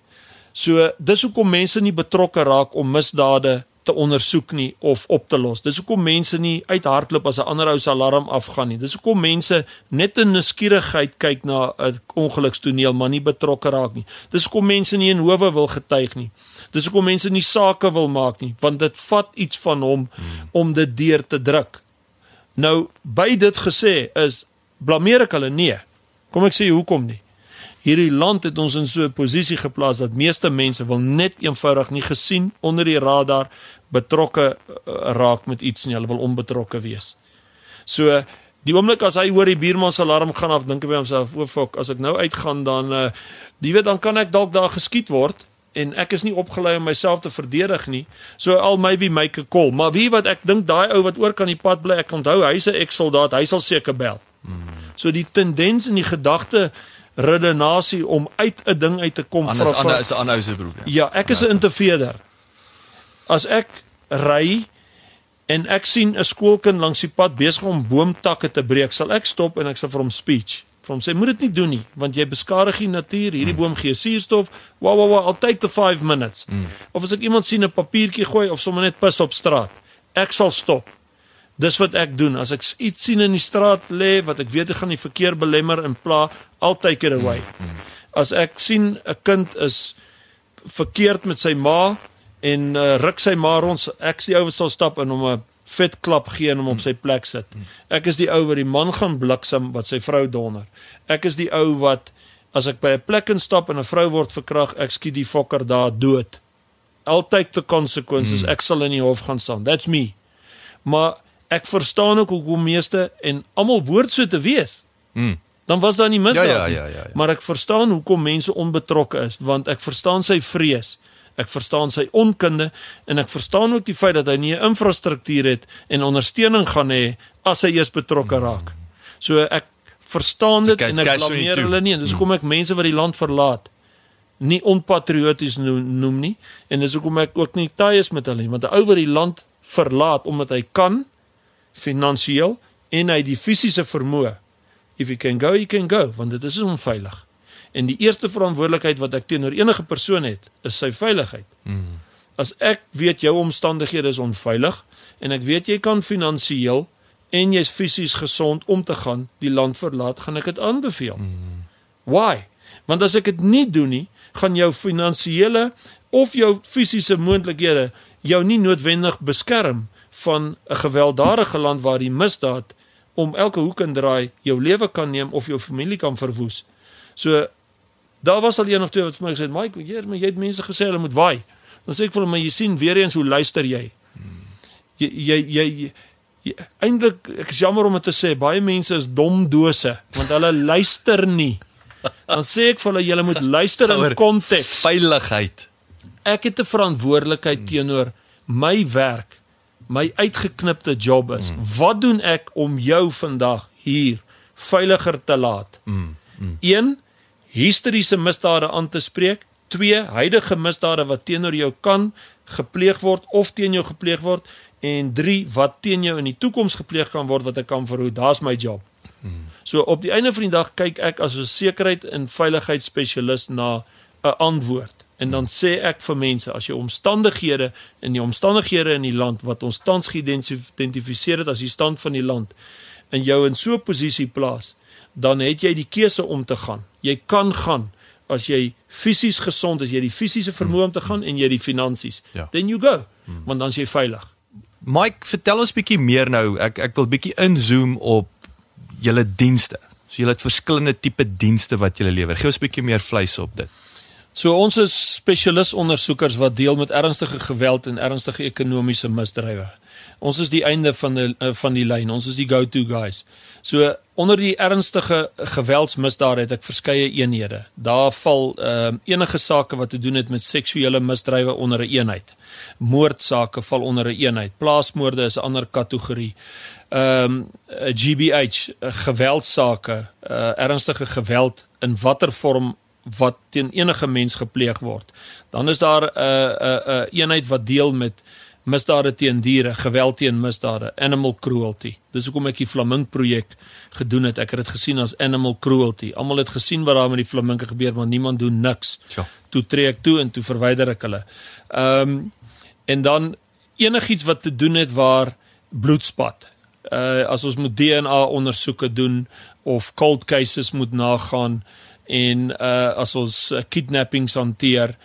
So dis hoekom mense nie betrokke raak om misdade te ondersoek nie of op te los. Dis hoekom mense nie uithardloop as 'n ander ou se alarm afgaan nie. Dis hoekom mense net in nuuskierigheid kyk na 'n ongelukstoneel maar nie betrokke raak nie. Dis hoekom mense nie in howe wil getuig nie. Dis hoekom mense nie sake wil maak nie, want dit vat iets van hom hmm. om dit deur te druk. Nou, by dit gesê is blameer ek hulle nee. Kom ek sê hoekom nie? Hierdie land het ons in so 'n posisie geplaas dat meeste mense wil net eenvoudig nie gesien onder die radar betrokke uh, raak met iets nie. Hulle wil onbetrokke wees. So die oomblik as hy hoor die buurman se alarm gaan af, dink hy by homself, "O fok, as ek nou uitgaan dan uh jy weet dan kan ek dalk daar geskiet word." en ek is nie opgelei om myself te verdedig nie. So al maybe make a call. Maar wie wat ek dink daai ou wat oor kan die pad bly, ek onthou hy's 'n ex-soldaat, hy sal seker bel. Mm. So die tendens en die gedagte redenasie om uit 'n ding uit te kom van 'n ander is 'n ander se broek. Ja, ek is 'n intervener. As ek ry en ek sien 'n skoolkind langs die pad besig om boomtakke te breek, sal ek stop en ek sal vir hom speech. Vir hom sê moet dit nie doen nie, want jy beskadig die natuur. Hierdie hmm. boom gee suurstof. Wow wow wow, I'll take the 5 minutes. Hmm. Of as ek iemand sien 'n papiertjie gooi of sommer net pis op straat, ek sal stop. Dis wat ek doen. As ek iets sien in die straat lê wat ek weet ek gaan die verkeer belemmer en pla, I'll take it away. As ek sien 'n kind is verkeerd met sy ma en uh, ruk sy ma rond, ek sien die ou wat sal stap en hom 'n vet klap gee en hom op sy plek sit. Ek is die ou wat die man gaan bliksem wat sy vrou donder. Ek is die ou wat as ek by 'n plek instap en 'n vrou word verkrag, ek skiet die fokker daar dood. I'll take the consequences. Mm. Ek sal in die hof gaan staan. That's me. Maar ek verstaan ook hoekom meeste en almal behoort so te wees. Mm. Dan was daar nie misdaad ja, ja, ja, ja, ja. Maar ek verstaan hoekom mense onbetrokke is want ek verstaan sy vrees. Ek verstaan sy onkunde en ek verstaan ook die feit dat hy nie 'n infrastruktuur het en ondersteuning gaan hê as hy eers betrokke raak. So ek verstaan dit en ek blameer hulle nie en dis hoekom ek mense wat die land verlaat nie onpatrioties noem, noem nie en dis hoekom ek ook nie taai is met hulle nie want 'n ou wat die land verlaat omdat hy kan finansiëel en hy die fisiese vermoë. If you can go, you can go, want dit is onveilig. En die eerste verantwoordelikheid wat ek teenoor enige persoon het, is sy veiligheid. Mm. As ek weet jou omstandighede is onveilig en ek weet jy kan finansiëel en jy's fisies gesond om te gaan die land verlaat, gaan ek dit aanbeveel. Mm. Why? Want as ek dit nie doen nie, gaan jou finansiële of jou fisiese moontlikhede jou nie noodwendig beskerm van 'n gewelddadige land waar die misdaad om elke hoek en draai jou lewe kan neem of jou familie kan verwoes. So daar was al een of twee wat vir my gesê het, "Mike, heer, maar jy het mense gesê hulle moet waai." Dan sê ek vir hulle, "Maar jy sien weer eens hoe luister jy?" Jy jy jy, jy, jy eintlik ek is jammer om dit te sê, baie mense is dom dose want hulle luister nie. Dan sê ek vir hulle, "Julle moet luister in konteks, veiligheid." Ek het 'n verantwoordelikheid teenoor my werk my uitgeknipte job is. Mm. Wat doen ek om jou vandag hier veiliger te laat? Mm. Mm. Een hysteriese misdade aan te spreek 2 huidige misdade wat teenoor jou kan gepleeg word of teen jou gepleeg word en 3 wat teen jou in die toekoms gepleeg kan word wat ek kan verhoed. Daar's my job. So op die einde van die dag kyk ek as 'n sekurheid en veiligheidsspesialis na 'n antwoord. En dan sê ek vir mense as jy omstandighede in die omstandighede in die land wat ons tans geïdentifiseer het as die stand van die land in jou in so 'n posisie plaas, dan het jy die keuse om te gaan. Jy kan gaan as jy fisies gesond is, jy die fisiese vermoë om te gaan en jy die finansies. Ja. Then you go. Want dan is jy veilig. Mike, vertel ons bietjie meer nou. Ek ek wil bietjie inzoom op julle dienste. So julle het verskillende tipe dienste wat julle lewer. Gee ons bietjie meer vleis op dit. So ons is spesialis ondersoekers wat deel met ernstige geweld en ernstige ekonomiese misdrywe. Ons is die einde van die eh, van die lyn. Ons is die go-to guys. So onder die ernstige geweldsmisdade het ek verskeie eenhede. Daar val ehm uh, enige sake wat te doen het met seksuele misdrywe onder 'n eenheid. Moordsake val onder 'n eenheid. Plaasmoorde is 'n ander kategorie. Ehm um, GBH, uh, geweldsake, uh, ernstige geweld in watter vorm wat teen enige mens gepleeg word. Dan is daar 'n uh, 'n uh, 'n uh, eenheid wat deel met misdade teen diere, geweld teen misdade, animal cruelty. Dis hoekom ek die Flaming projek gedoen het. Ek het dit gesien as animal cruelty. Almal het gesien wat daar met die flaminge gebeur, maar niemand doen niks. Ja. Toe tree ek toe en toe verwyder ek hulle. Ehm um, en dan enigiets wat te doen het waar bloedspat. Uh as ons moet DNA ondersoeke doen of cold cases moet nagaan en uh as ons uh, kidnappings hanteer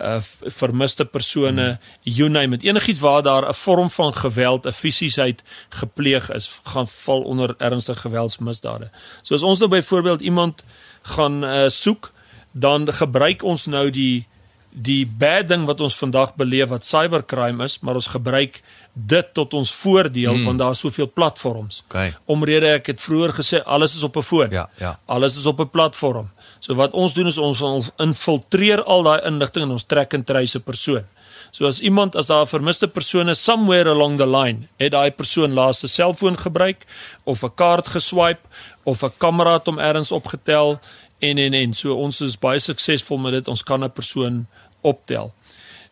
uh vermiste persone hmm. you name it enigiets waar daar 'n vorm van geweld 'n fisiesheid gepleeg is gaan val onder ernstige geweldsmisdade. So as ons nou byvoorbeeld iemand gaan uh soek dan gebruik ons nou die die bad ding wat ons vandag beleef wat cybercrime is, maar ons gebruik dit tot ons voordeel hmm. want daar is soveel platforms. Okay. Omrede ek het vroeër gesê alles is op 'n foon. Ja, ja. Alles is op 'n platform. So wat ons doen is ons ons infiltreer al daai inligting en ons trek en trace 'n persoon. So as iemand as daar 'n vermiste persoon is somewhere along the line, het daai persoon laaste selfoon gebruik of 'n kaart geswipe of 'n kamera het hom ergens opgetel en en en so ons is baie suksesvol met dit. Ons kan 'n persoon optel.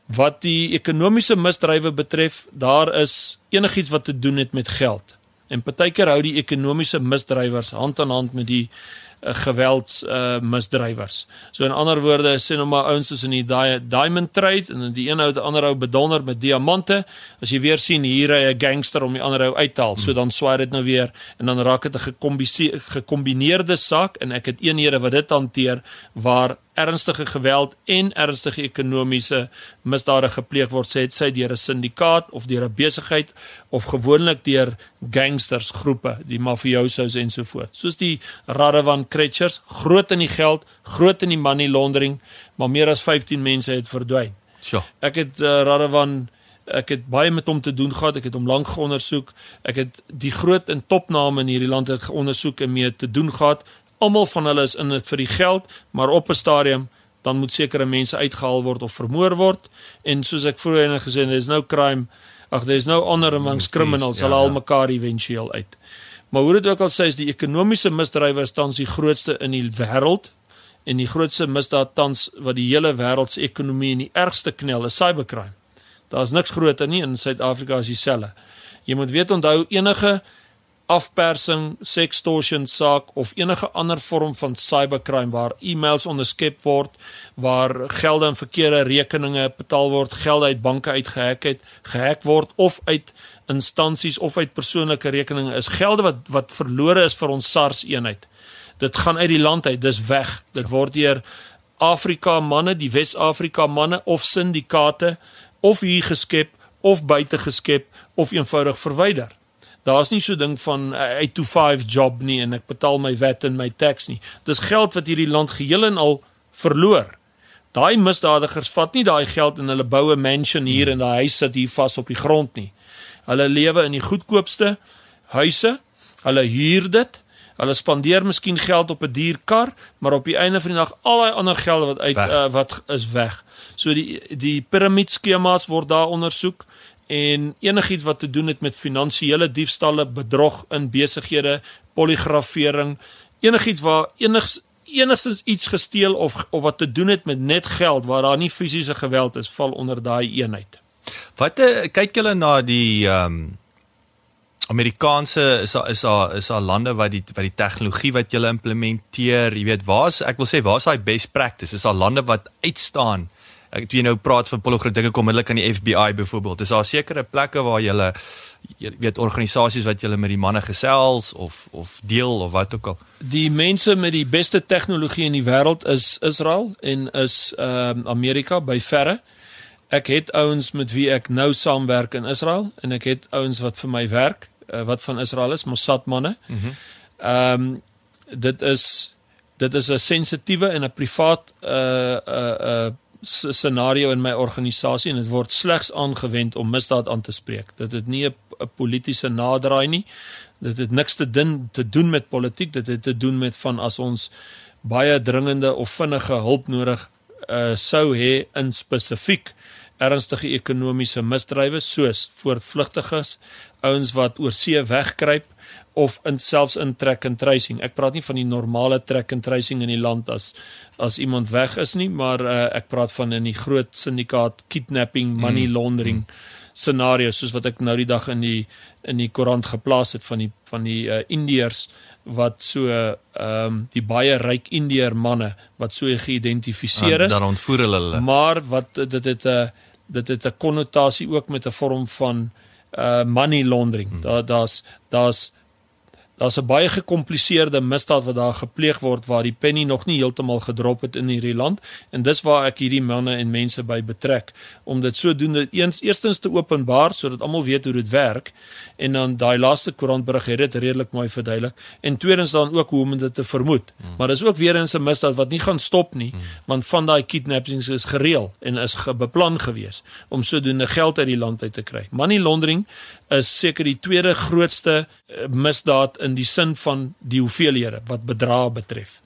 Wat die ekonomiese misdrywe betref, daar is enigiets wat te doen het met geld. En partykeer hou die ekonomiese misdrywers hand aan hand met die uh, gewelds uh, misdrywers. So in ander woorde sê nou maar ouens is in die di diamond trade en die een ou het die ander ou bedonder met diamante. As jy weer sien hier 'n gangster om die ander ou uit te haal, so dan swaai dit nou weer en dan raak dit 'n gekombineerde saak en ek het eenhede wat dit hanteer waar ernstige geweld en ernstige ekonomiese misdade gepleeg word, sê dit sy deur 'n syndikaat of deur 'n besigheid of gewoonlik deur gangsters groepe, die mafiosos en so voort. Soos die Radovan Kretschers, groot in die geld, groot in die money laundering, maar meer as 15 mense het verdwyn. Sjoe. Ek het uh, Radovan ek het baie met hom te doen gehad. Ek het hom lank geondersoek. Ek het die groot en topname in hierdie land het geondersoek en mee te doen gehad. Almal van hulle is in dit vir die geld, maar op 'n stadium dan moet sekere mense uitgehaal word of vermoor word. En soos ek vroeër gesê het, there's no crime, ag there's no honor amongst criminals. Ja, Hulle haal ja. mekaar éventueel uit. Maar hoe dit ook al sê, is die ekonomiese misdrywe is tans die grootste in die wêreld en die grootste misdaad tans wat die hele wêreld se ekonomie in die ergste knel is cybercrime. Daar's niks groter nie in Suid-Afrika as dieselfde. Jy moet weet onthou enige afpersing, sextortion saak of enige ander vorm van cybercrime waar e-mails onderskep word, waar gelde in verkeerde rekeninge betaal word, geld uit banke uitgehack het, gehack word of uit instansies of uit persoonlike rekeninge is gelde wat wat verlore is vir ons SARS eenheid. Dit gaan uit die land uit, dis weg. Dit word deur Afrika manne, die Wes-Afrika manne of syndikaate of hier geskep of buite geskep of eenvoudig verwyder. Daar's nie so ding van 'n 8 to 5 job nie en ek betaal my wet en my tax nie. Dis geld wat hierdie land geheel en al verloor. Daai misdadigers vat nie daai geld en hulle bou 'n mansion hier en daai huis sit hier vas op die grond nie. Hulle lewe in die goedkoopste huise. Hulle huur dit. Hulle spandeer miskien geld op 'n duur kar, maar op die einde van die dag al daai ander geld wat uit Weg. uh, wat is weg. So die die piramideskemas word daar ondersoek en enigiets wat te doen het met finansiële diefstalle, bedrog in besighede, poligrafering, enigiets waar enigs enigstens iets gesteel of of wat te doen het met net geld waar daar nie fisiese geweld is, val onder daai eenheid. Wat uh, kyk julle na die ehm um, Amerikaanse is daar is daar is daar lande wat die wat die tegnologie wat julle implementeer, jy weet, waar's ek wil sê waar's daai best practice? Is daar lande wat uitstaan? Ek jy nou praat van polygro dinge kom onmiddellik aan die FBI byvoorbeeld. Is daar sekere plekke waar julle jy weet organisasies wat julle met die manne gesels of of deel of wat ook al? Die mense met die beste tegnologie in die wêreld is Israel en is ehm uh, Amerika by verre. Ek het ouens met wie ek nou saamwerk in Israel en ek het ouens wat vir my werk uh, wat van Israel is, Mossad manne. Mhm. Mm ehm um, dit is dit is 'n sensitiewe en 'n privaat uh uh uh scenario in my organisasie en dit word slegs aangewend om misdaad aan te spreek. Dit het nie 'n politieke naderdraai nie. Dit het niks te doen te doen met politiek, dit het te doen met van as ons baie dringende of vinnige hulp nodig uh sou hê in spesifiek ernstige ekonomiese misdrywe soos voortvlugtiges, ouens wat oor see wegkruip of in selfs in track and tracing. Ek praat nie van die normale track and tracing in die land as as iemand weg is nie, maar uh, ek praat van in die groot syndikaat kidnapping, money mm, laundering mm. scenario's soos wat ek nou die dag in die in die koerant geplaas het van die van die uh, Indiërs wat so ehm um, die baie ryk Indiër manne wat so geïdentifiseer is. Dan ontvoer hulle hulle. Maar wat dit het 'n uh, dit het 'n konnotasie ook met 'n vorm van uh money laundering. Hmm. Daar daar's daar's daar's 'n baie gekompliseerde misdaad wat daar gepleeg word waar die penny nog nie heeltemal gedrop het in hierdie land en dis waar ek hierdie manne en mense by betrek om dit sodoende eens eerstens te openbaar sodat almal weet hoe dit werk en dan daai laaste koerantberig het dit redelik mooi verduidelik en tweedens dan ook hoe om dit te vermoed hmm. maar dis ook weer eens 'n misdaad wat nie gaan stop nie hmm. want van daai kidnappings is gereël en is beplan gewees om sodoende geld uit die land uit te kry money laundering is seker die tweede grootste uh, misdaad in die sin van die hoeveelhede wat bedrag betref.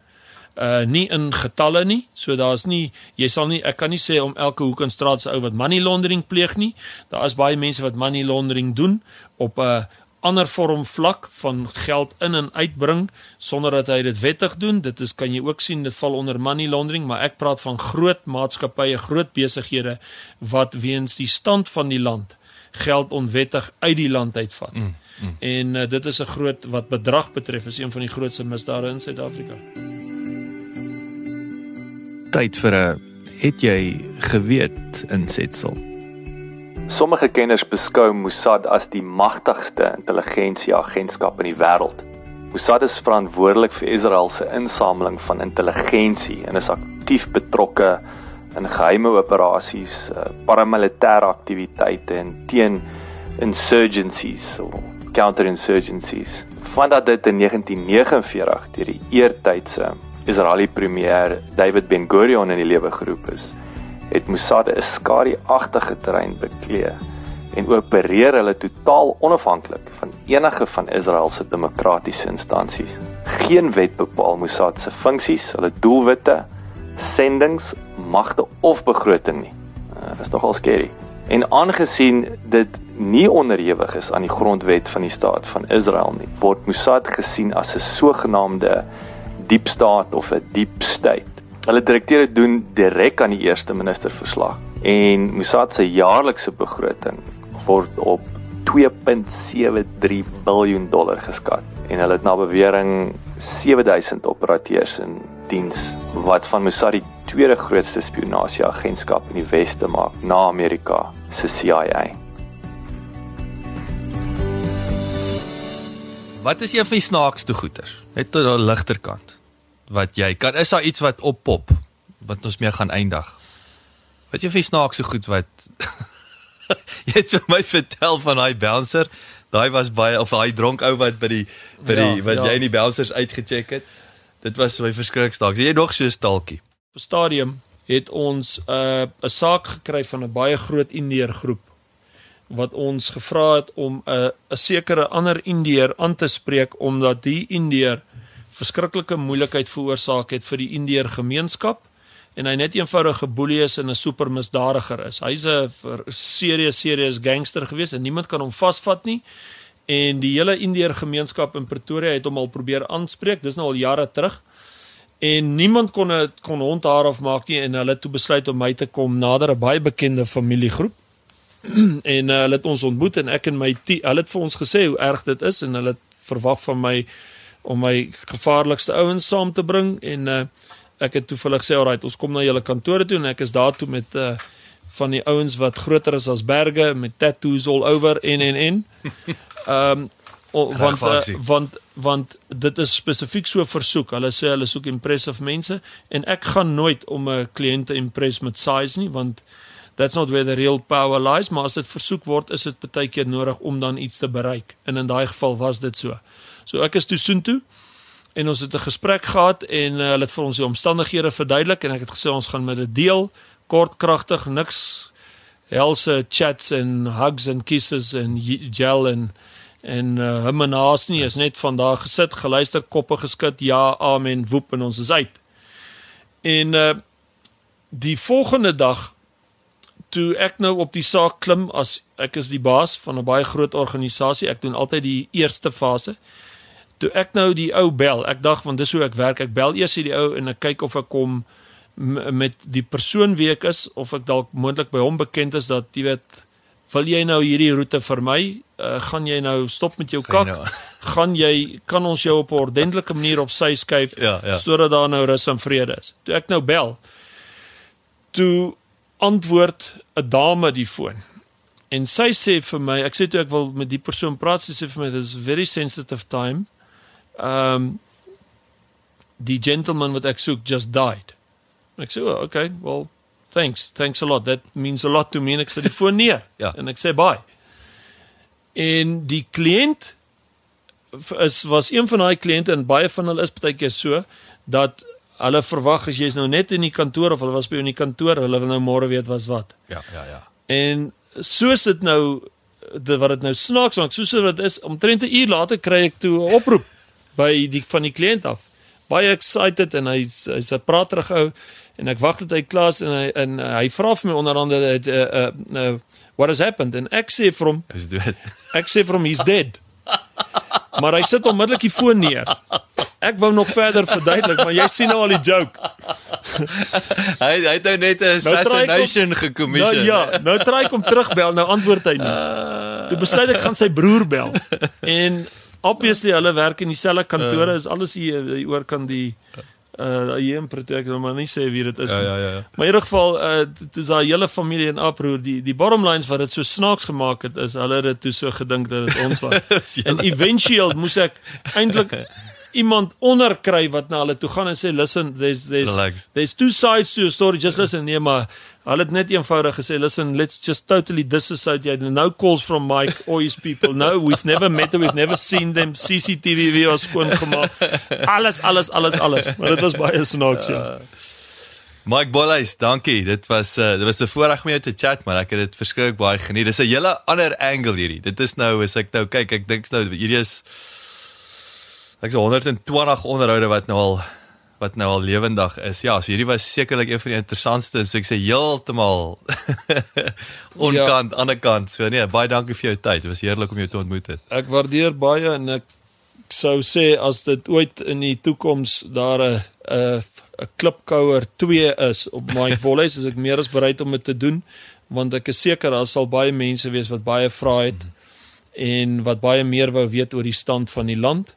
Uh nie in getalle nie, so daar's nie jy sal nie ek kan nie sê om elke hoek in straat se ou wat money laundering pleeg nie. Daar is baie mense wat money laundering doen op 'n uh, ander vorm vlak van geld in en uitbring sonder dat hy dit wettig doen. Dit is kan jy ook sien dit val onder money laundering, maar ek praat van groot maatskappye, groot besighede wat weens die stand van die land geld onwettig uit die land uitvat. Mm, mm. En uh, dit is 'n groot wat bedrag betref is een van die grootste misdade in Suid-Afrika. Tyd vir 'n het jy geweet insetsel. Sommige kenners beskou Mossad as die magtigste intelligensieagentskap in die wêreld. Mossad is verantwoordelik vir Israel se insameling van intelligensie en is aktief betrokke in geheime operasies, uh, paramilitêre aktiwiteite en teen insurgencies of counterinsurgencies. Vandat dit in 1949 deur die eertydse Israeliese premier David Ben-Gurion in die lewe geroep is, het Mossad 'n skadu-agtige terrein bekleë en opereer hulle totaal onafhanklik van enige van Israel se demokratiese instansies. Geen wet bepaal Mossad se funksies, hulle doelwitte, sendings, magte of begroting nie. Uh, is nogal skerry. En aangesien dit nie onderhewig is aan die grondwet van die staat van Israel nie, word Mossad gesien as 'n sogenaamde diep staat of 'n deep state. Hulle direkteure doen direk aan die eerste minister verslag en Mossad se jaarlikse begroting word op 2.73 miljard dollar geskat en hulle het na bewering 7000 operateurs in diens wat van Mossad die tweede grootste spionasieagentskap in die weste maak na Amerika se CIA. Wat is een van die snaakste goeters? Net tot die ligter kant. Wat jy kan is daar iets wat oppop wat ons mee gaan eindig. Wat is een van die snaakste goed wat jy het vir my vertel van daai bouncer? Daai was baie of daai dronk ou wat by die by die ja, wat ja. jy in die bouncers uitgecheck het. Dit was my verskrik staak. Jy nog so 'n stalkie. Op stadium het ons 'n uh, 'n saak gekry van 'n baie groot Indeer groep wat ons gevra het om 'n uh, 'n sekere ander Indeer aan te spreek omdat die Indeer verskriklike moeilikheid veroorsaak het vir die Indeer gemeenskap en hy net eenvoudig geboelie is en 'n supermisdadiger is. Hy's 'n serieus serieus gangster gewees en niemand kan hom vasvat nie en die hele Indeer gemeenskap in Pretoria het hom al probeer aanspreek. Dis nou al jare terug. En niemand kon het kon hond haar afmaak nie en hulle het toe besluit om my te kom nader 'n baie bekende familiegroep. En uh, hulle het ons ontmoet en ek en my hulle het vir ons gesê hoe erg dit is en hulle het verwag van my om my gevaarlikste ouens saam te bring. En uh, ek het toevallig gesê alright ons kom na julle kantore toe en ek is daar toe met uh, van die ouens wat groter is as berge met tattoos all over en en en ehm um, want uh, want want dit is spesifiek so versoek. Hulle sê hulle soek impressive mense en ek gaan nooit om 'n kliënt te impress met size nie want that's not where the real power lies, maar as dit versoek word, is dit baie keer nodig om dan iets te bereik. En in daai geval was dit so. So ek is toe soontoe en ons het 'n gesprek gehad en uh, hulle het vir ons die omstandighede verduidelik en ek het gesê ons gaan met dit deel, kort kragtig, niks helse chats en hugs en kisses en gel en en uh, hom en haas nie is net vandag gesit geluister koppe geskit ja amen woep en ons is uit. En uh, die volgende dag toe ek nou op die saak klim as ek is die baas van 'n baie groot organisasie ek doen altyd die eerste fase toe ek nou die ou bel ek dag want dis hoe ek werk ek bel eers die ou en ek kyk of ek kom met die persoon wie ek is of ek dalk moontlik by hom bekend is dat jy weet wil jy nou hierdie roete vir my uh, gaan jy nou stop met jou kak? nou. gaan jy kan ons jou op 'n ordentlike manier op sy skuif ja, ja. sodat daar nou rus en vrede is? Toe ek nou bel toe antwoord 'n dame die foon. En sy sê vir my ek sê toe ek wil met die persoon praat sy sê vir my this is very sensitive time. Um die gentleman wat ek soek just died. Ek sê oh, okay well thanks, thanks a lot. That means a lot to me en ek sit die foon neer. ja. En ek sê bye. En die kliënt is was een van daai kliënte en baie van hulle is baie keer so dat hulle verwag as jy's nou net in die kantoor of hulle was by jou in die kantoor, hulle wil nou môre weet wat's wat. Ja, ja, ja. En soos dit nou dit wat dit nou snaaks maak, soos dit is, omtrent 'n uur later kry ek toe 'n oproep by die van die kliënt af. Baie excited en hy hy's 'n praterig ou en ek wag tot hy klaar is en hy en uh, hy vra vir my onder andere uh, uh, uh, what has happened? And ek sê vir hom is dood. ek sê vir hom he's dead. Maar hy sit onmiddellik die foon neer. Ek wou nog verder verduidelik maar jy sien nou al die joke. Hy hy het nou net 'n nou assassination nou gekommissie nou, ja nou try ek hom terugbel nou antwoord hy nie. Toe besluit ek gaan sy broer bel. En obviously hulle werk in dieselfde kantore is alles hier oor kan die uh hier in Pretoria maar nie sê wie dit is ja, ja, ja, ja. maar in ieder geval uh dis daai hele familie in oproer die die bottom lines wat dit so snaaks gemaak het is hulle het dit toe so gedink dat dit ons was. En eventueel moes ek eintlik iemand onderkry wat na hulle toe gaan en sê listen there's there's Relax. there's two sides to a story just listen. Nee maar Hulle het net eenvoudig gesê, "Listen, let's just totally disassociate. No calls from Mike or his people. No, we've never met them. We've never seen them. CCTV video's skoon gemaak. Alles, alles, alles, alles." Maar dit was baie snaaks, ja. Uh, Mike Bollys, dankie. Dit was uh, dit was 'n voorreg om jou te chat, maar ek het dit verskriklik baie geniet. Dis 'n hele ander angle hierdie. Dit is nou as ek nou kyk, ek dink nou hierdie is ek is 120 onderhoude wat nou al wat nou al lewendig is. Ja, so hierdie was sekerlik een van die interessantste, so ek sê heeltemal onkant, ja. ander kant. So nee, baie dankie vir jou tyd. Dit was heerlik om jou te ontmoet het. Ek waardeer baie en ek sou sê as dit ooit in die toekoms daar 'n 'n 'n klipkouer 2 is op Mike Bolles, is ek meer as bereid om dit te doen want ek is seker daar sal baie mense wees wat baie vra het mm. en wat baie meer wou weet oor die stand van die land.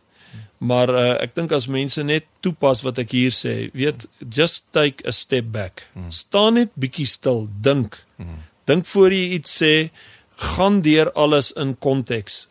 Maar uh, ek dink as mense net toepas wat ek hier sê, weet, just take a step back. Hmm. Staan net bietjie stil, dink. Hmm. Dink voor jy iets sê, gaan deur alles in konteks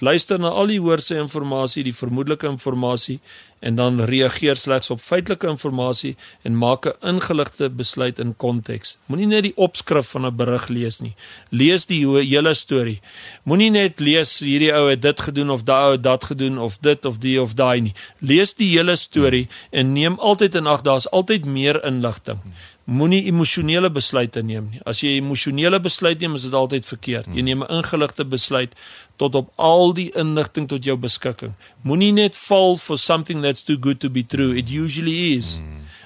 luister na al die hoorse inligting, die vermoedelike inligting en dan reageer slegs op feitelike inligting en maak 'n ingeligte besluit in konteks. Moenie net die opskrif van 'n berig lees nie. Lees die hele storie. Moenie net lees hierdie ou het dit gedoen of daai ou het dat gedoen of dit of die of daai nie. Lees die hele storie en neem altyd in ag daar's altyd meer inligting moenie emosionele besluite neem nie. As jy emosionele besluit neem, is dit altyd verkeerd. Jy neem 'n ingeligte besluit tot op al die inligting tot jou beskikking. Moenie net val for something that's too good to be true. It usually is.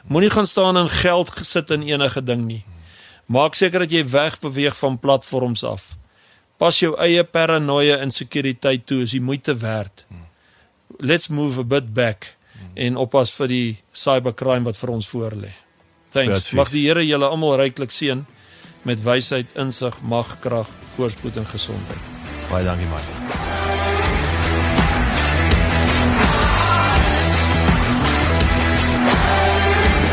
Moenie gaan staan en geld gesit in enige ding nie. Maak seker dat jy wegbeweeg van platforms af. Pas jou eie paranoia en sekuriteit toe, is die moeite werd. Let's move a bit back en oppas vir die cybercrime wat vir ons voorlê. Thanks. Mag die Here julle almal ryklik seën met wysheid, insig, mag, krag, voorspoed en gesondheid. Baie dankie man.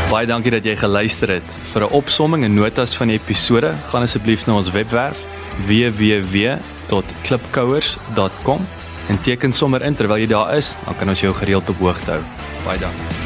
Baie dankie dat jy geluister het. Vir 'n opsomming en notas van die episode, gaan asseblief na ons webwerf www.klipkouers.com en teken sommer in terwyl jy daar is, dan kan ons jou gereeld op hoogte hou. Baie dankie.